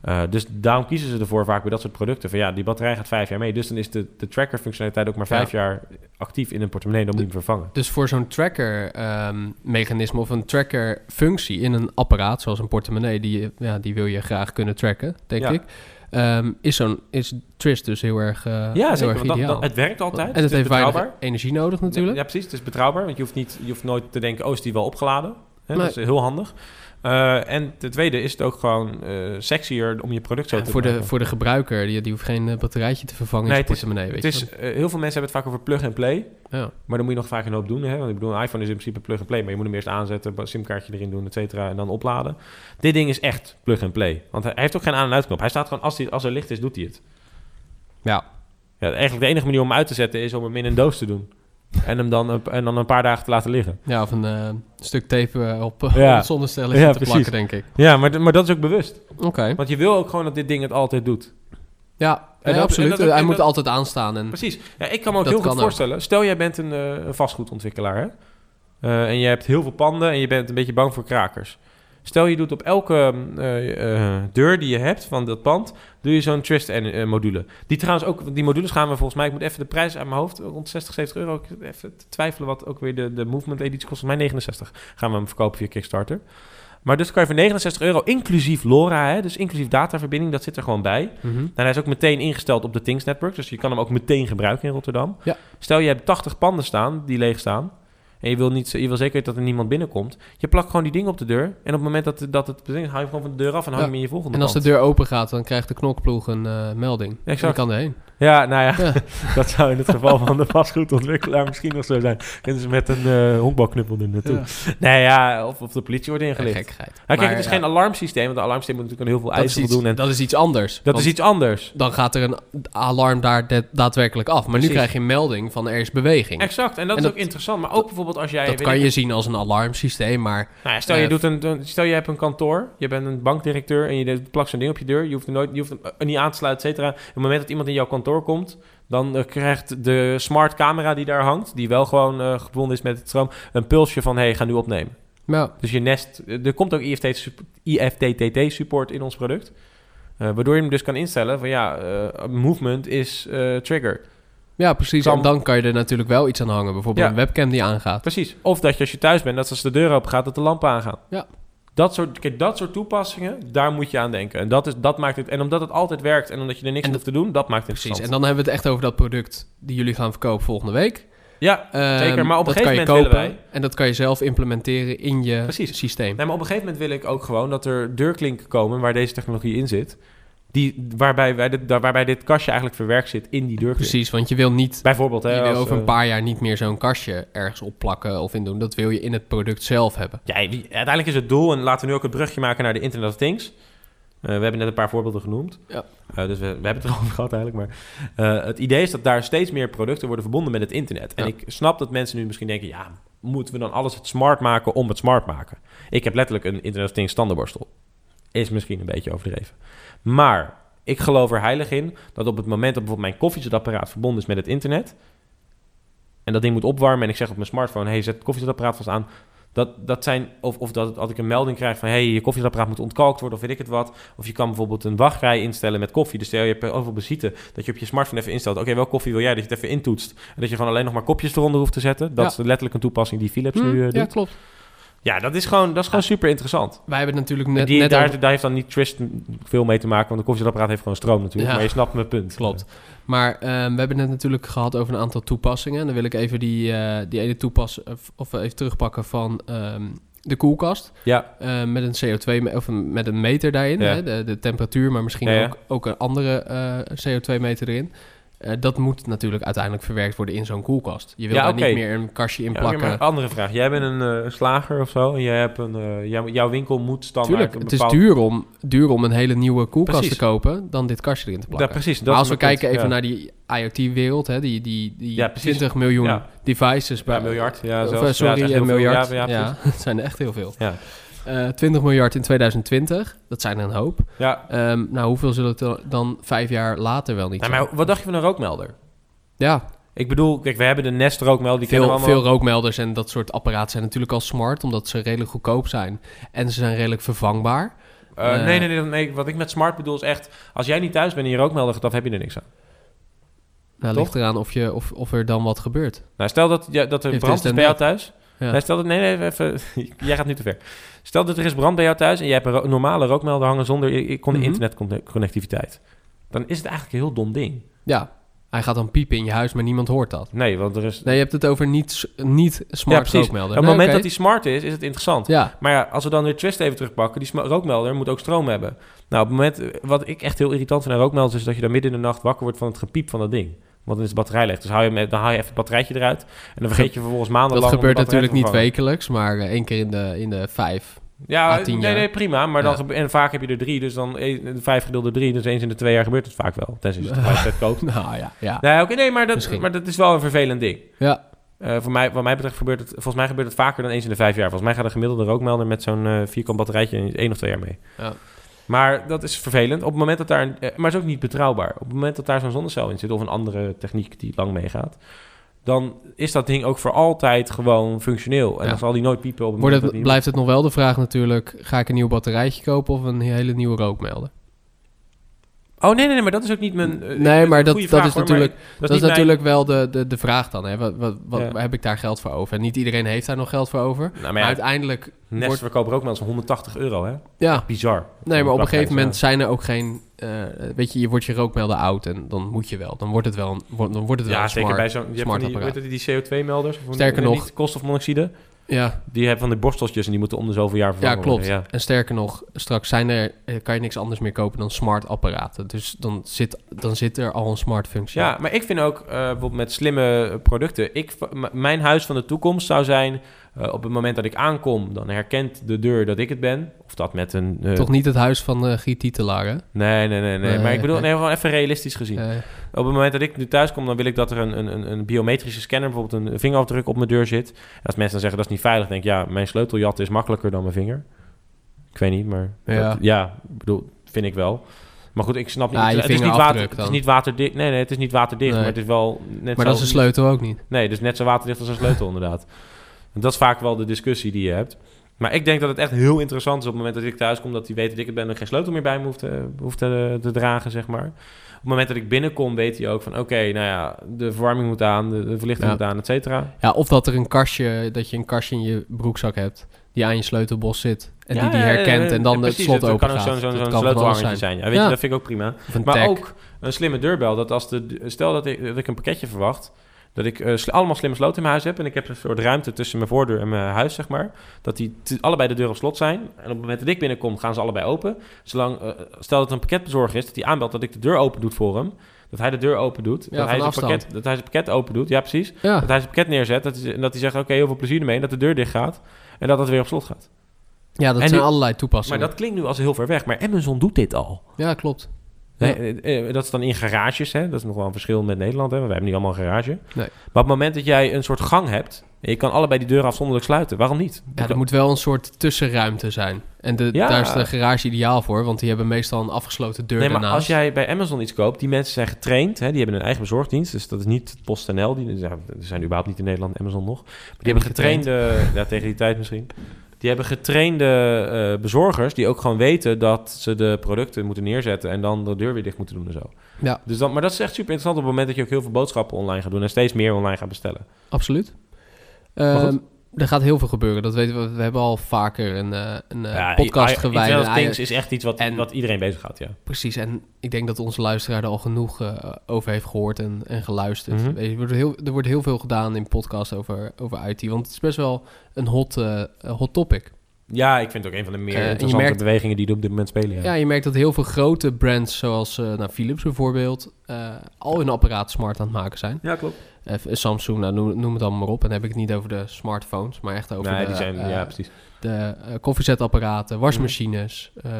Eh, dus daarom kiezen ze ervoor vaak bij dat soort producten. Van ja, die batterij gaat vijf jaar mee. Dus dan is de, de tracker-functionaliteit ook maar vijf jaar actief in een portemonnee. Dan moet je hem vervangen. Dus voor zo'n tracker-mechanisme of een tracker-functie in een apparaat, zoals een portemonnee, die, ja, die wil je graag kunnen tracken, denk Ja. ik. Ehm, is zo'n is Trist dus heel erg, eh Ja, heel zeker. erg Want dat, ideaal. dat- het werkt altijd. en het, is heeft weinig betrouwbaar. energie nodig natuurlijk. Ja, precies. Het is betrouwbaar. Want je hoeft, niet, je hoeft nooit te denken, oh, is die wel opgeladen? Hè. Dat is heel handig. Eh, en ten tweede is het ook gewoon eh sexier om je product zo Ja, te voor, de, voor de gebruiker, die, die hoeft geen eh, batterijtje te vervangen Nee, in het zijn is- portemonnee. Het is, heel veel mensen hebben het vaak over plug-and-play. ja. Maar dan moet je nog vaak een hoop doen. Hè? Want ik bedoel, een iPhone is in principe plug-and-play. Maar je moet hem eerst aanzetten, een simkaartje erin doen, et cetera. En dan opladen. Dit ding is echt plug-and-play. Want hij heeft ook geen aan- en uitknop. Hij staat gewoon, als, hij, als er licht is, doet hij het. ja, Ja, eigenlijk de enige manier om hem uit te zetten is om hem in een doos te doen. En hem dan, een- en dan een paar dagen te laten liggen. ja, of een eh, stuk tape eh, op, Ja. het zonnestelletje Ja, te precies. plakken, denk ik. Ja, maar, maar dat is ook bewust. Oké, Want je wil ook gewoon dat dit ding het altijd doet. ja, En dat- absoluut. en dat ook- Hij moet dat- altijd aanstaan. En, Precies. Ja, ik kan me ook heel goed ook. voorstellen. Stel, jij bent een, eh, vastgoedontwikkelaar. Hè? En je hebt heel veel panden en je bent een beetje bang voor krakers. Stel, je doet op elke eh, eh, deur die je hebt van dat pand, doe je zo'n Trist-module. die trouwens ook, die modules gaan we volgens mij, ik moet even de prijs uit mijn hoofd, rond 60, 70 euro. Ik even twijfelen wat ook weer de, de Movement editie kost. Volgens mij 69 gaan we hem verkopen via Kickstarter. Maar dus kan je voor 69 euro, inclusief LoRa, hè, dus inclusief dataverbinding, dat zit er gewoon bij. Mhm. En hij is ook meteen ingesteld op de Things Network. Dus je kan hem ook meteen gebruiken in Rotterdam. Ja. Stel je hebt 80 panden staan die leeg staan. En je wil, niet, je wil zeker weten dat er niemand binnenkomt. Je plakt gewoon die ding op de deur. En op het moment dat, dat het haal je gewoon van de deur af en hang je Ja. hem in je volgende En als de deur open gaat, dan krijgt de knokploeg een eh, melding. En Exact. die kan erheen. Ja, nou ja, Ja. dat zou in het geval van de vastgoedontwikkelaar misschien nog zo zijn. Kunnen ze met een eh honkbalknuppel er naartoe. Nee, ja, of, of de politie wordt ingelicht. Ja, kijk, Maar, het is geen alarmsysteem. Want een alarmsysteem moet natuurlijk aan heel veel eisen voldoen. En dat is iets anders. dat is iets anders. Dan gaat er een alarm daar da- daadwerkelijk af. Maar Precies. nu krijg je een melding van er is beweging. Exact, en dat En is dat- ook interessant. Maar ook bijvoorbeeld als jij... dat kan je zien als een alarmsysteem, maar Nou ja, stel, je Eh, doet een, een- stel je hebt een kantoor, je bent een bankdirecteur en je plakt zo'n ding op je deur. Je hoeft, er nooit, je hoeft hem eh, niet aan te sluiten, et cetera. Op het moment dat iemand in jouw kantoor kantoor komt, dan eh, krijgt de smart camera die daar hangt, die wel gewoon eh, gebonden is met het stroom, een pulsje van hey, ga nu opnemen. Nou, Dus je Nest, er komt ook IFTTT sup- IFTTT support in ons product. Eh, waardoor je hem dus kan instellen van ja, eh, movement is eh, trigger. ja, precies. Kan- En dan kan je er natuurlijk wel iets aan hangen. Bijvoorbeeld Ja. een webcam die aangaat. Precies. Of dat je als je thuis bent, dat als de deur open gaat, dat de lampen aangaan. Ja. Dat soort, kijk, dat soort toepassingen, daar moet je aan denken. En dat, is, dat maakt het. En omdat het altijd werkt en omdat je er niks aan hoeft te doen, dat maakt het Precies. En dan hebben we het echt over dat product die jullie gaan verkopen volgende week. ja, Ehm, Zeker, maar op een gegeven moment kopen willen en dat kan je zelf implementeren in je Precies. systeem. nee, maar op een gegeven moment wil ik ook gewoon dat er deurklinken komen waar deze technologie in zit. Die, waarbij, wij dit, daar- waarbij dit kastje eigenlijk verwerkt zit in die deurklink. Precies, want je wil niet Bijvoorbeeld, hè, je wil over een eh, paar jaar niet meer zo'n kastje ergens opplakken of in doen. Dat wil je in het product zelf hebben. Ja, uiteindelijk is het doel, en laten we nu ook het brugje maken naar de Internet of Things. Eh, we hebben net een paar voorbeelden genoemd. Ja. Eh, dus we, we hebben het erover gehad eigenlijk. Maar het idee is dat daar steeds meer producten worden verbonden met het internet. En Ja. ik snap dat mensen nu misschien denken... ja, moeten we dan alles het smart maken om het smart maken? Ik heb letterlijk een Internet of Things standaardborstel. Is misschien een beetje overdreven. Maar ik geloof er heilig in dat op het moment dat bijvoorbeeld mijn koffiezetapparaat verbonden is met het internet... en dat ding moet opwarmen en ik zeg op mijn smartphone... hey, zet het koffiezetapparaat vast aan... Dat, dat zijn, of, of dat, dat ik een melding krijg van... hey, je koffiezetapparaat moet ontkalkt worden of weet ik het wat. Of je kan bijvoorbeeld een wachtrij instellen met koffie. Dus stel je hebt overal bezitten, dat je op je smartphone even instelt... oké, welke koffie wil jij? Dat je het even intoetst. En dat je gewoon alleen nog maar kopjes eronder hoeft te zetten. Dat Ja. is letterlijk een toepassing die Philips Hm, nu eh, ja, doet. klopt. Ja, dat is gewoon, dat is gewoon super interessant. Wij hebben het natuurlijk net, Die, net daar, over- daar heeft dan niet Trist veel mee te maken... want de koffiezetapparaat heeft gewoon stroom natuurlijk. Ja. Maar je snapt mijn punt. Klopt. Maar ehm, we hebben het net natuurlijk gehad over een aantal toepassingen. Dan wil ik even die, eh, die ene toepassing, of, even terugpakken van ehm, de koelkast. Ja, eh, met een CO2, me- of een, met een meter daarin. Ja. Hè? De, de temperatuur, maar misschien Ja. Ook, ook een andere eh, CO2-meter erin. Eh, dat moet natuurlijk uiteindelijk verwerkt worden in zo'n koelkast. Je wil Ja, daar niet meer een kastje in Ja, plakken. maar een andere vraag. Jij bent een eh, slager of zo. En jij hebt een, eh, jouw, jouw winkel moet standaard... Tuurlijk, een het is duur om, duur om een hele nieuwe koelkast Precies. te kopen dan dit kastje erin te Ja, plakken. precies. Dat maar als we punt, kijken even naar die IoT-wereld, hè, die, die, die Ja, precies. 20 miljoen devices bij Ja, miljard. Ja, zelfs. sorry, een miljard. Ja, Ja, ja, het zijn er echt heel veel. Ja. Eh, 20 miljard in 2020, dat zijn er een hoop. Ja. Ehm, nou, hoeveel zullen het dan vijf jaar later wel niet Nou, zijn? maar wat dacht je van een rookmelder? Ja, Ik bedoel, kijk, we hebben de Nest rookmelder. Die kennen veel, we allemaal. veel rookmelders en dat soort apparaten zijn natuurlijk al smart, omdat ze redelijk goedkoop zijn. En ze zijn redelijk vervangbaar. Eh, Eh, nee, nee, nee, nee. Wat ik met smart bedoel is echt... Als jij niet thuis bent en je rookmelder gaat af, heb je er niks aan. Nou, Toch? ligt eraan of, je, of, of er dan wat gebeurt. Nou, stel dat, ja, dat er brand is dit bij jou thuis. Ja. Stel dat... Nee, nee, even... jij gaat nu te ver. Stel dat er is brand bij jou thuis... en je hebt een normale rookmelder hangen zonder i- Mhm. internetconnectiviteit. Dan is het eigenlijk een heel dom ding. Ja, hij gaat dan piepen in je huis, maar niemand hoort dat. Nee, want er is... Nee, je hebt het over niet, niet smart ja, rookmelder. Op het Nee, moment dat die smart is, is het interessant. Ja, Maar ja, als we dan weer Twist even terugpakken, die rookmelder moet ook stroom hebben. Nou, op het moment, eh, wat ik echt heel irritant vind aan rookmelders, is dat je dan midden in de nacht wakker wordt van het gepiep van dat ding. Want dan is de batterij leeg. Dus hou je, met- dan haal je even het batterijtje eruit. En dan vergeet je vervolgens maandenlang... dat gebeurt natuurlijk niet wekelijks, maar eh, één keer in de, in de vijf. Ja, tien nee, jaar. nee, prima. Maar dan Ja. en vaak heb je er drie, dus dan een- vijf gedeeld door drie. Dus eens in de twee jaar gebeurt het vaak wel. Tenzij je het koopt. Nou ja, ja. Nee, oké, nee, maar dat, Misschien. maar dat is wel een vervelend ding. ja. Eh, voor mij, wat mij betreft gebeurt het, volgens mij gebeurt het vaker dan eens in de vijf jaar. Volgens mij gaat een gemiddelde rookmelder met zo'n eh, vierkant batterijtje in één of twee jaar mee. Ja. Maar dat is vervelend. Op het moment dat daar, een, eh, maar het is ook niet betrouwbaar. Op het moment dat daar zo'n zonnecel in zit of een andere techniek die lang meegaat, dan is dat ding ook voor altijd gewoon functioneel. En Ja. dan zal die nooit piepen op het Wordt het, blijft het nog wel de vraag natuurlijk, ga ik een nieuw batterijtje kopen of een hele nieuwe rookmelder? Oh nee, nee, nee, maar dat is ook niet mijn. eh, Nee, maar dat, dat vraag, is hoor, natuurlijk, ik- dat is mijn- natuurlijk wel de, de, de vraag dan. Hè? Wat, wat, wat Ja. heb ik daar geld voor over? En niet iedereen heeft daar nog geld voor over. Nou, maar uiteindelijk Nest wordt... verkoopt rookmelders van 180 euro, hè? Ja, Bizar. nee, maar op een gegeven moment zijn er ook geen... eh, weet je, je wordt je rookmelder oud en dan moet je wel. Dan wordt het wel een, dan wordt het wel Ja, een zeker smart, bij zo'n... Je hebt smart die, apparaat. weet je, die CO2-melders. Sterker nog- koolstofmonoxide. Ja, Die hebben van die borsteltjes en die moeten om de zoveel jaar ja, vervangen klopt. worden. Ja. En sterker nog, straks zijn er, eh, kan je niks anders meer kopen dan smart apparaten. Dus dan zit, dan zit er al een smart functie. Ja, maar ik vind ook eh, bijvoorbeeld met slimme producten. Ik, mijn huis van de toekomst zou zijn. Eh, op het moment dat ik aankom, dan herkent de deur dat ik het ben. Of dat met een. eh, Toch niet het huis van eh Giet Titelaar, hè? Nee, nee, nee, nee. Nee, maar ik bedoel, nee. nee, gewoon even realistisch gezien. Op het moment dat ik nu thuis kom, dan wil ik dat er een, een, een- biometrische scanner, bijvoorbeeld een vingerafdruk op mijn deur zit. En als mensen dan zeggen dat is niet veilig, denk ik, ja, mijn sleuteljatten is makkelijker dan mijn vinger. Ik weet niet, maar Ja. dat- ja ik bedoel, vind ik wel. Maar goed, ik snap niet. Ja, het, is niet water, het is niet waterdicht. Nee, nee, het is niet waterdicht, Nee. maar het is wel net Maar zo... dat is een sleutel ook niet. Nee, dus net zo waterdicht als een sleutel inderdaad. En dat is vaak wel de discussie die je hebt. Maar ik denk dat het echt heel interessant is op het moment dat ik thuis kom... dat hij weet dat ik het ben en geen sleutel meer bij me hoeft te, hoeft te, te dragen, zeg maar. Op het moment dat ik binnenkom, weet hij ook van... oké, nou ja, de verwarming moet aan, de, de verlichting Ja. moet aan, et cetera. Ja, of dat er een kastje, dat je een kastje in je broekzak hebt die aan je sleutelbos zit en Ja, die die herkent en dan ja, het precies, slot het open kan ook gaat. zo'n zo'n Dat zo'n kan van alles sleutelhangertje zijn. Ja, weet je, dat vind ik ook prima. Maar ook een slimme deurbel. Dat als de, stel dat ik, dat ik een pakketje verwacht. Dat ik eh, sl- allemaal slimme sloten in mijn huis heb. En ik heb een soort ruimte tussen mijn voordeur en mijn huis, zeg maar. Dat die allebei de deur op slot zijn. En op het moment dat ik binnenkom, gaan ze allebei open. Zolang, eh, stel dat het een pakketbezorger is, dat hij aanbelt dat ik de deur open doet voor hem. Dat hij de deur open doet. Ja, dat, hij zijn pakket, dat hij zijn pakket open doet. Ja, precies. Ja, Dat hij zijn pakket neerzet. Dat hij, en dat hij zegt, oké, heel veel plezier ermee. En dat de deur dicht gaat. En dat het weer op slot gaat. ja dat En zijn nu- allerlei Maar toepassingen. dat klinkt nu als heel ver weg. Maar Amazon doet dit al. Ja, klopt. Nee, eh, eh, dat is dan in garages, hè? dat is nog wel een verschil met Nederland. Hè? Wij hebben niet allemaal een garage. Nee. Maar op het moment dat jij een soort gang hebt... en je kan allebei die deuren afzonderlijk sluiten, waarom niet? Ja, er moet wel een soort tussenruimte zijn. En de, Ja. daar is de garage ideaal voor, want die hebben meestal een afgesloten deur Nee, maar daarnaast. als jij bij Amazon iets koopt, die mensen zijn getraind. Hè? Die hebben een eigen bezorgdienst. Dus dat is niet PostNL. Die er zijn überhaupt niet in Nederland Amazon nog. Maar die hebben getraind. getrainde... Ja, tegen die tijd misschien. Die hebben getrainde eh, bezorgers die ook gewoon weten dat ze de producten moeten neerzetten en dan de deur weer dicht moeten doen en zo. Ja. Dus dan, maar dat is echt super interessant op het moment dat je ook heel veel boodschappen online gaat doen en steeds meer online gaat bestellen. Absoluut. Ehm, er gaat heel veel gebeuren, dat weten we. We hebben al vaker een, eh, een eh, Ja, podcast gewijd. Internet aan- Things is echt iets wat, En- wat iedereen bezig gaat, ja. Precies, en ik denk dat onze luisteraar er al genoeg eh, over heeft gehoord en, en geluisterd. Mhm. Weet je, er, wordt heel, er wordt heel veel gedaan in podcasts over, over IT, want het is best wel een hot, hot topic. Ja, ik vind het ook een van de meer je interessante merkt- bewegingen die er op dit moment spelen. Ja. Ja, je merkt dat heel veel grote brands, zoals eh, nou, Philips bijvoorbeeld, eh, al hun apparaten smart aan het maken zijn. ja klopt. Samsung, nou, noem, noem het allemaal maar op. En dan heb ik het niet over de smartphones, maar echt over Nee, de, die zijn, ja, precies. De eh, koffiezetapparaten, wasmachines, eh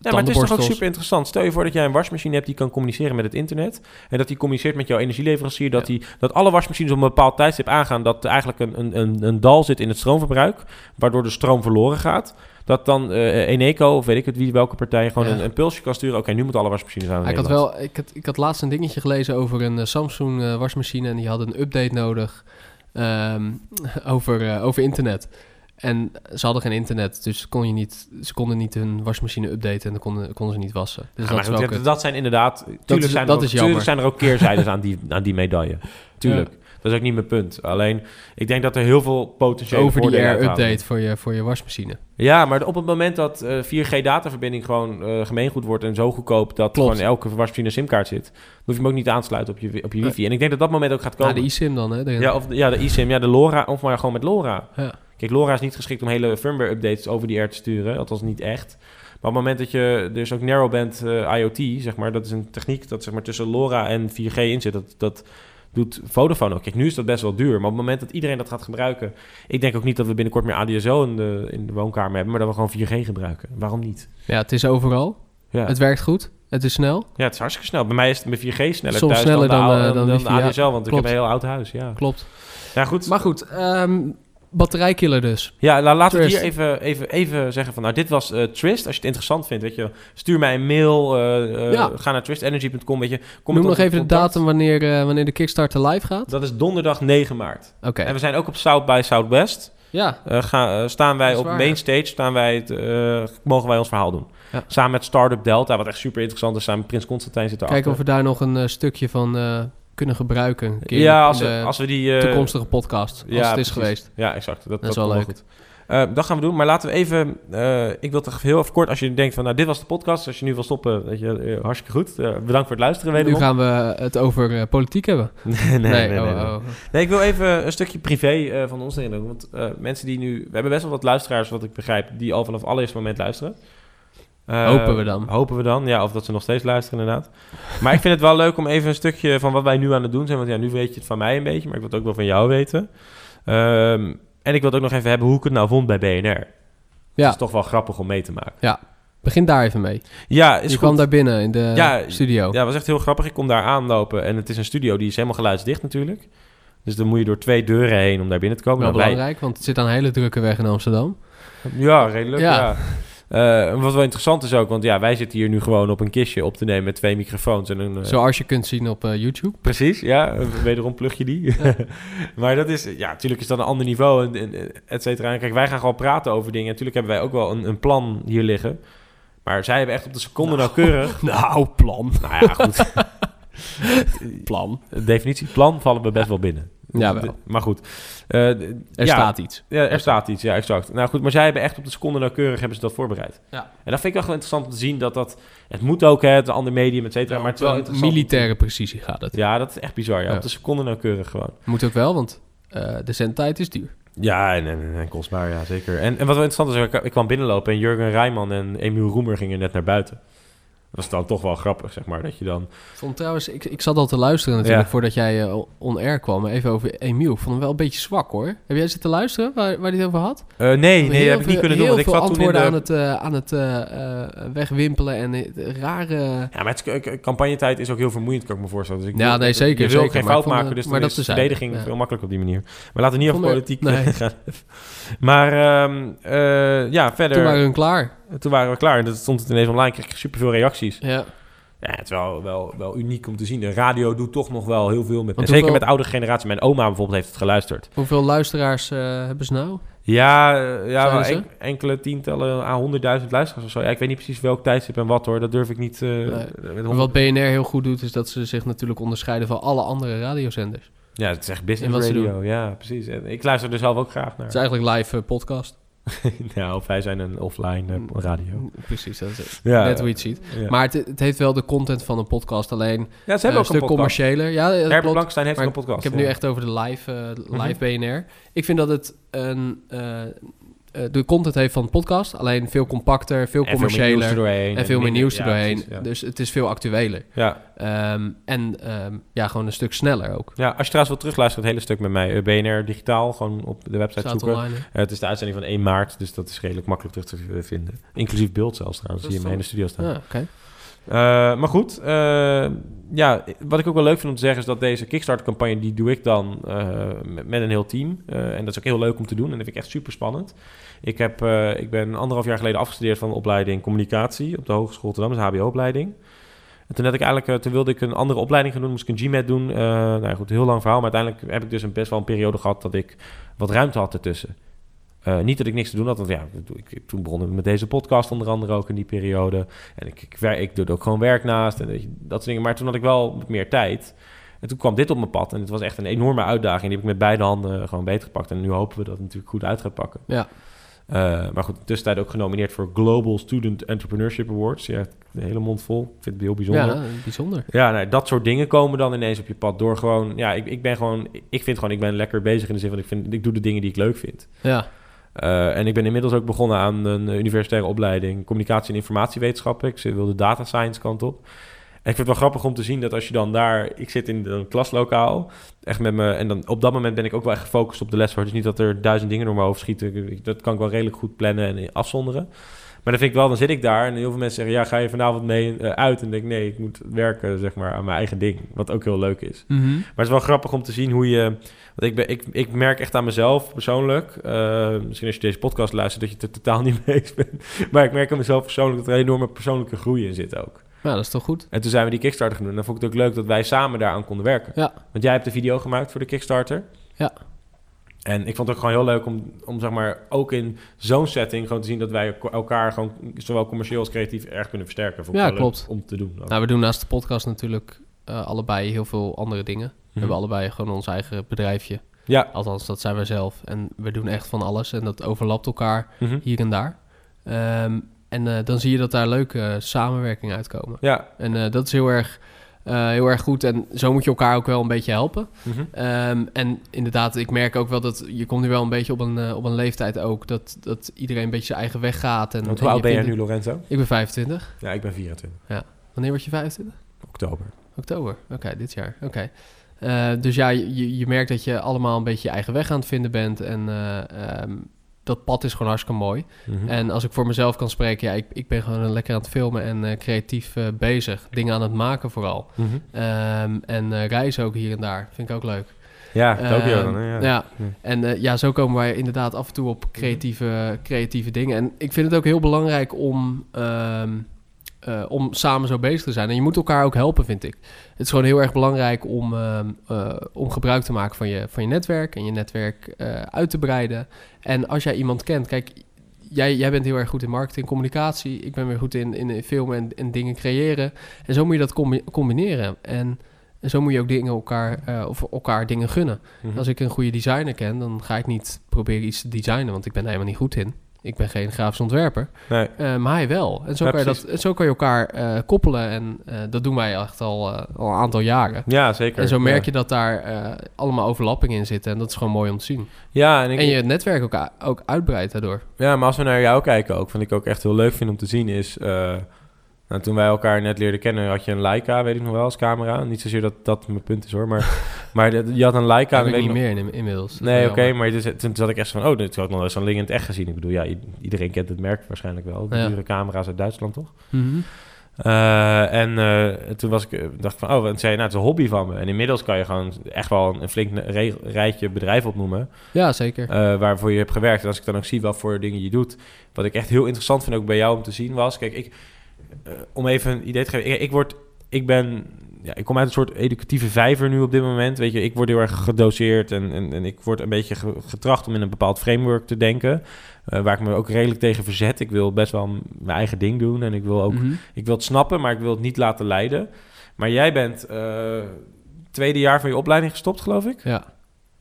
Ja, maar het is toch ook super interessant. Stel je voor dat jij een wasmachine hebt die kan communiceren met het internet. En dat die communiceert met jouw energieleverancier. Dat, Ja. die, dat alle wasmachines op een bepaald tijdstip aangaan. Dat er eigenlijk een, een, een, een dal zit in het stroomverbruik. Waardoor de stroom verloren gaat. Dat dan eh Eneco of weet ik het wie, welke partij gewoon Ja. een, een pulsje kan sturen. Oké, nu moeten alle wasmachines aan. Ja, ik, had wel, ik, had, ik had laatst een dingetje gelezen over een Samsung wasmachine en die hadden een update nodig ehm, over, over internet. En ze hadden geen internet, dus kon je niet, ze konden niet hun wasmachine updaten en dan konden, konden ze niet wassen. Dus Ja, dat maar goed, dat, dat zijn inderdaad... Tuurlijk, is- zijn, er dat ook, is tuurlijk zijn er ook keerzijdes aan die, aan die medaille. Tuurlijk. Dat is ook niet mijn punt. Alleen, ik denk dat er heel veel potentiële over die air update voor je, voor je wasmachine. Ja, maar op het moment dat eh 4G-dataverbinding gewoon eh, gemeengoed wordt en zo goedkoop dat Klopt. gewoon elke wasmachine een simkaart zit, dan hoef je hem ook niet aan te sluiten op je, op je wifi. En ik denk dat dat moment ook gaat Ja, komen. de eSIM dan, hè? Ja, of, ja, de eSIM, ja, de LoRa, of maar gewoon met LoRa. Ja. Kijk, LoRa is niet geschikt om hele firmware-updates over die air te sturen, althans niet echt. Maar op het moment dat je dus ook narrowband eh, IoT, zeg maar, dat is een techniek dat zeg maar tussen LoRa en 4G in zit. Dat, dat doet Vodafone ook. Kijk, nu is dat best wel duur, maar op het moment dat iedereen dat gaat gebruiken, ik denk ook niet dat we binnenkort meer ADSL in de, in de woonkamer hebben, maar dat we gewoon 4G gebruiken. Waarom niet? ja, het is overal. Ja. Het werkt goed. Het is snel. Ja, het is hartstikke snel. Bij mij is het met 4G sneller Soms thuis sneller dan, dan, de, eh, oude- dan dan de. ADSL, want ik heb een heel oud huis. Ja, Klopt. ja goed. Maar goed, ehm, batterijkiller dus. ja, la- laten we hier even, even, even zeggen van, nou, dit was eh, Trist. Als je het interessant vindt, weet je, stuur mij een mail. eh, eh, Ja. Ga naar tristenergy.com, weet je. Kom Noem nog even de datum wanneer, wanneer de Kickstarter live gaat. Dat is donderdag 9 maart. Oké. En we zijn ook op South by Southwest. Ja, ga, eh, staan wij op waar, main stage, staan wij het, mogen wij ons verhaal doen. Ja. Samen met Startup Delta, wat echt super interessant is. Samen met Prins Constantijn zit erachter. kijken of we daar nog een stukje van kunnen gebruiken. Een keer Ja, als we, als we die... eh, toekomstige podcast. Als ja, het is precies. geweest. Ja, exact. Dat, Dat is wel leuk. goed. Eh, dat gaan we doen. Maar laten we even... eh, ik wil toch heel even kort... Als je denkt van... Nou, dit was de podcast. Als je nu wil stoppen... Weet je, hartstikke goed. Bedankt voor het luisteren Nu wederom. gaan we het over politiek hebben. nee, nee, nee, nee, oh, nee. oh. Nee, ik wil even een stukje privé van ons doen. Want mensen die nu... We hebben best wel wat luisteraars, wat ik begrijp... die al vanaf het allereerste moment luisteren. Eh, Hopen we dan. Hopen we dan, ja. Of dat ze nog steeds luisteren, inderdaad. Maar ik vind het wel leuk om even een stukje van wat wij nu aan het doen zijn. Want ja, nu weet je het van mij een beetje... maar ik wil het ook wel van jou weten. Ehm, en ik wil het ook nog even hebben hoe ik het nou vond bij BNR. Ja, is toch wel grappig om mee te maken. begin daar even mee. Ja, is je goed. kwam daar binnen in de Ja, studio. Ja, het was echt heel grappig. Ik kom daar aanlopen en het is een studio die is helemaal geluidsdicht natuurlijk. Dus dan moet je door twee deuren heen om daar binnen te komen. Wel Nou, wij- belangrijk, want het zit aan een hele drukke weg in Amsterdam. Ja, redelijk. Ja. Ja. Eh, wat wel interessant is ook, want ja, wij zitten hier nu gewoon op een kistje op te nemen met twee microfoons en een... eh, Zoals je kunt zien op eh, YouTube. Precies, ja. Wederom plug je die. maar dat is, ja, natuurlijk is dat een ander niveau, en, en, et cetera. En Kijk, wij gaan gewoon praten over dingen. Natuurlijk hebben wij ook wel een, een plan hier liggen. Maar zij hebben echt op de seconde nauwkeurig... Nou, plan. Nou ja, goed. Plan. De definitie plan vallen we best wel binnen. Jawel. Maar goed. Eh, Er ja, staat iets. Ja, er staat iets, ja, exact. Nou goed, maar zij hebben echt op de seconde nauwkeurig hebben ze dat voorbereid. Ja. En dat vind ik wel interessant om te zien dat dat... Het moet ook, hè, het is een ander medium, et cetera. maar het is wel militaire precisie gaat het. Ja, dat is echt bizar, ja. Ja. Op de seconde nauwkeurig gewoon. Moet ook wel, want eh, de zendtijd is duur. Ja, en, en, en kostbaar, ja, zeker. En, en wat wel interessant is, ik, ik kwam binnenlopen en Jurgen Rijman en Emiel Roemer gingen net naar buiten. Dat is dan toch wel grappig, zeg maar, dat je dan... Vond trouwens, ik, ik zat al te luisteren natuurlijk Ja. voordat jij eh, on-air kwam. Maar Even over Emiel. Ik vond hem wel een beetje zwak hoor. Heb jij zitten luisteren waar, waar hij het over had? Eh, nee, nee, dat heb ik niet kunnen doen, want ik veel zat toen in antwoorden de... aan het, eh, aan het wegwimpelen en rare... Ja, maar het, campagnetijd is ook heel vermoeiend, kan ik me voorstellen. Dus ik Ja, nee, zeker, Je wil ook geen fout vond, maken, dus maar dat is tezijde, verdediging ja. veel makkelijker op die manier. Maar laten we niet over er- politiek nee. gaan. maar ehm, eh, ja, verder... Toen waren hun klaar. Toen waren we klaar. En dat stond het ineens online, kreeg ik superveel reacties. Ja. Ja, het is wel, wel, wel uniek om te zien. De radio doet toch nog wel heel veel met... En zeker met de oudere generatie. Mijn oma bijvoorbeeld heeft het geluisterd. Hoeveel luisteraars eh, hebben ze nou? Ja, eh, ja en- enkele tientallen aan honderdduizend luisteraars of zo. Ja, ik weet niet precies welk tijdstip en wat hoor. Dat durf ik niet... met Maar honderd- wat BNR heel goed doet, is dat ze zich natuurlijk onderscheiden van alle andere radiozenders. Ja, het is echt business radio. Ja, precies. En ik luister er zelf ook graag naar. Het is eigenlijk live podcast. ja, of wij zijn een offline eh, radio. Precies, dat is Ja, net hoe je het ziet. ja. Maar het, het heeft wel de content van een podcast, alleen ja, ze hebben eh, ook een stuk podcast. commerciëler. Ja, Herbert. Blankstein heeft een podcast. Ik heb ja. nu echt over de live, eh, Mhm. live BNR. Ik vind dat het een, eh, eh, de content heeft van een podcast, alleen veel compacter, veel En commerciëler en veel meer nieuws precies, ja. Dus het is veel actueler. Ja. Ehm, en ehm, ja, gewoon een stuk sneller ook. ja, als je trouwens wil terugluisteren, het hele stuk met mij. eh, BNR digitaal, gewoon op de website Staat zoeken. online. Eh, het is de uitzending van 1 maart, dus dat is redelijk makkelijk terug te vinden. Inclusief beeld zelfs trouwens, mij in de studio staan. Ja, oké. Eh, maar goed, eh, ja, wat ik ook wel leuk vind om te zeggen is dat deze Kickstarter-campagne, die doe ik dan eh, met, een heel team. En dat is ook heel leuk om te doen en dat vind ik echt super spannend. Ik, heb, ik ben anderhalf jaar geleden afgestudeerd van de opleiding communicatie op de Hogeschool Rotterdam, een HBO-opleiding. En toen, had ik eigenlijk, toen wilde ik een andere opleiding gaan doen, moest ik een GMAT doen. Nou goed, heel lang verhaal, maar uiteindelijk heb ik dus een, best wel een periode gehad dat ik wat ruimte had ertussen. Eh, niet dat ik niks te doen had, want ja, ik- toen begon ik met deze podcast onder andere ook in die periode. En ik, ik, ik doe er ook gewoon werk naast en dat soort dingen. Maar toen had ik wel meer tijd. En toen kwam dit op mijn pad en het was echt een enorme uitdaging. Die heb ik met beide handen gewoon beetgepakt. En nu hopen we dat het natuurlijk goed uit gaat pakken. Ja. Eh, maar goed, in de tussentijd ook genomineerd voor Global Student Entrepreneurship Awards. Ja, de hele mond vol. Ik vind het heel bijzonder. Ja, bijzonder. Ja, nou, dat soort dingen komen dan ineens op je pad door gewoon... Ja, ik, ik ben gewoon... Ik vind gewoon, ik ben lekker bezig in de zin van... Ik, vind, ik doe de dingen die ik leuk vind. Ja, Eh, en ik ben inmiddels ook begonnen aan een eh, universitaire opleiding... Communicatie en Informatiewetenschappen. Ik wil de data science kant op. En ik vind het wel grappig om te zien dat als je dan daar... Ik zit in een klaslokaal, echt met me... En dan op dat moment ben ik ook wel gefocust op de les. Dus niet dat er duizend dingen door mijn hoofd schieten. Dat kan ik wel redelijk goed plannen en afzonderen. Maar dan vind ik wel, dan zit ik daar en heel veel mensen zeggen... ja, ga je vanavond mee eh, uit? En denk ik, nee, ik moet werken zeg maar, aan mijn eigen ding. Wat ook heel leuk is. Mhm. Maar het is wel grappig om te zien hoe je... Want ik, ben, ik, ik merk echt aan mezelf persoonlijk... eh, misschien als je deze podcast luistert... dat je het er totaal niet mee eens bent. Maar ik merk aan mezelf persoonlijk... dat er een enorme persoonlijke groei in zit ook. ja, dat is toch goed? En toen zijn we die Kickstarter gaan doen. En dan vond ik het ook leuk dat wij samen daaraan konden werken. Ja. Want jij hebt de video gemaakt voor de Kickstarter. Ja. En ik vond het ook gewoon heel leuk om, om zeg maar, ook in zo'n setting gewoon te zien dat wij elkaar gewoon zowel commercieel als creatief erg kunnen versterken. Vond ik Ja, klopt. Om te doen. ook. Nou, we doen naast de podcast natuurlijk eh, allebei heel veel andere dingen. We Mhm. hebben allebei gewoon ons eigen bedrijfje. Ja. Althans, dat zijn wij zelf. En we doen echt van alles. En dat overlapt elkaar Mhm. hier en daar. Ehm, en eh, dan zie je dat daar leuke samenwerkingen uitkomen. Ja. En eh, dat is heel erg, eh, heel erg goed. En zo moet je elkaar ook wel een beetje helpen. Mhm. Ehm, en inderdaad, ik merk ook wel dat je komt nu wel een beetje op een, eh, op een leeftijd ook. Dat, dat iedereen een beetje zijn eigen weg gaat. En, Want en hoe oud ben jij vindt- nu, Lorenzo? Ik ben 25. Ja, ik ben 24. Wanneer word je 25? Oktober. Oktober. Oké, dit jaar. Oké. Eh, dus ja, je, je merkt dat je allemaal een beetje je eigen weg aan het vinden bent. En eh, ehm, dat pad is gewoon hartstikke mooi. Mhm. En als ik voor mezelf kan spreken, ja, ik, ik ben gewoon lekker aan het filmen en eh, creatief eh, bezig. Dingen aan het maken vooral. Mhm. Ehm, en eh, reizen ook hier en daar. Vind ik ook leuk. Ja, Tokyo Ehm, dan. hè, Ja. ja. En ja, zo komen wij inderdaad af en toe op creatieve, creatieve dingen. En ik vind het ook heel belangrijk om, ehm, eh, om samen zo bezig te zijn. En je moet elkaar ook helpen, vind ik. Het is gewoon heel erg belangrijk om, ehm, eh, om gebruik te maken van je, van je netwerk en je netwerk eh, uit te breiden. En als jij iemand kent, kijk, jij, jij bent heel erg goed in marketing, communicatie. Ik ben weer goed in, in filmen en, en dingen creëren. En zo moet je dat combi- combineren. En, en zo moet je ook dingen elkaar, of elkaar dingen gunnen. Mhm. Als ik een goede designer ken, dan ga ik niet proberen iets te designen, want ik ben er helemaal niet goed in. Ik ben geen grafisch ontwerper, Nee. eh, maar hij wel. En zo, Ja, kan, je dat, en zo kan je elkaar eh, koppelen en eh, dat doen wij echt al, al een aantal jaren. Ja, zeker. En zo merk ja. je dat daar allemaal overlappingen in zitten en dat is gewoon mooi om te zien. Ja, en, ik, En je netwerk ook, ook uitbreidt daardoor. ja, maar als we naar jou kijken ook, wat ik ook echt heel leuk vind om te zien is... nou, toen wij elkaar net leerden kennen, had je een Leica, weet ik nog wel, als camera. Niet zozeer dat dat mijn punt is hoor, maar, maar je had een Leica. Ik weet niet nog- meer in, inmiddels. Nee, oké, maar dus, toen zat ik echt van, oh, dit had ik nog wel eens zo'n Ling in het echt gezien. Ik bedoel, ja, iedereen kent het merk waarschijnlijk wel. De Ja. dure camera's uit Duitsland, toch? Mhm. Eh, en eh, toen was ik, eh, dacht ik van, oh, en zei nou, het is een hobby van me. En inmiddels kan je gewoon echt wel een, een flink rijtje bedrijf opnoemen, Ja, zeker. waarvoor je hebt gewerkt. En als ik dan ook zie wat voor dingen je doet, wat ik echt heel interessant vind ook bij jou om te zien was, kijk, ik, om even een idee te geven, ik, ik word, ik ben, ja, ik kom uit een soort educatieve vijver nu op dit moment, weet je, ik word heel erg gedoseerd en, en, en ik word een beetje ge- getracht om in een bepaald framework te denken, eh, waar ik me ook redelijk tegen verzet. Ik wil best wel mijn eigen ding doen en ik wil ook Mhm. ik wil het snappen, maar ik wil het niet laten leiden. Maar jij bent eh, tweede jaar van je opleiding gestopt, geloof ik? Ja,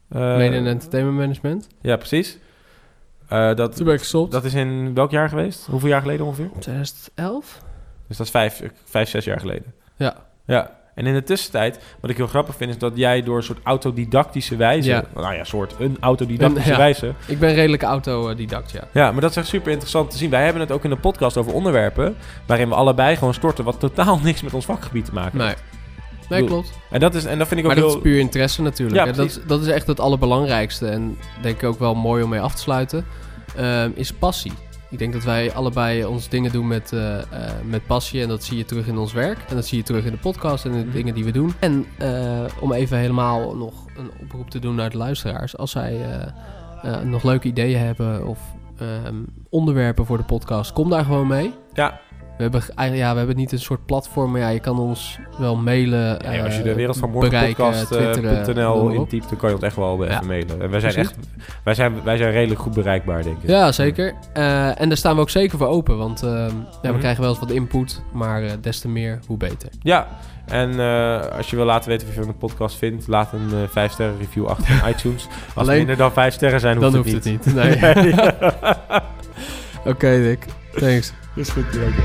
Eh, Media en Entertainment Management. Ja, precies. Eh, dat, Toen ben ik gestopt. dat is in welk jaar geweest? Hoeveel jaar geleden ongeveer? 2011? Dus dat is vijf, vijf zes jaar geleden. Ja. Ja. En in de tussentijd, wat ik heel grappig vind, is dat jij door een soort autodidactische wijze... Ja. Nou ja, soort een autodidactische Een- ja. wijze... Ik ben redelijk autodidact, ja. Ja, maar dat is echt super interessant te zien. Wij hebben het ook in de podcast over onderwerpen... waarin we allebei gewoon storten... wat totaal niks met ons vakgebied te maken Nee. heeft. Nee, Doe- klopt. En dat, is, en dat vind ik ook Maar dat heel... is puur interesse natuurlijk. Ja, dat, is- dat is echt het allerbelangrijkste. En denk ik ook wel mooi om mee af te sluiten. ehm, is passie. Ik denk dat wij allebei ons dingen doen met, eh, eh, met passie. En dat zie je terug in ons werk. En dat zie je terug in de podcast en in de Mhm. dingen die we doen. En eh, om even helemaal nog een oproep te doen naar de luisteraars. Als zij nog leuke ideeën hebben of ehm, onderwerpen voor de podcast, kom daar gewoon mee. Ja, We hebben, ja, we hebben niet een soort platform, maar ja, je kan ons wel mailen. Ja, als je eh, de wereld van morgen bereiken, podcast eh, intypt, dan kan je ons echt wel eh, Ja. even mailen. En wij zijn Precies. echt, wij zijn, wij zijn redelijk goed bereikbaar, denk ik. Ja, zeker. Eh, en daar staan we ook zeker voor open, want ehm, ja, we Mhm. krijgen wel eens wat input, maar eh, des te meer, hoe beter. Ja, en eh, als je wil laten weten wat je van de podcast vindt, laat een eh 5 sterren review achter in iTunes. Als Alleen- minder dan 5 sterren zijn, hoeft Dan het hoeft niet. het niet. Nee. Oké, Dick. Thanks. Is goed, bedankt.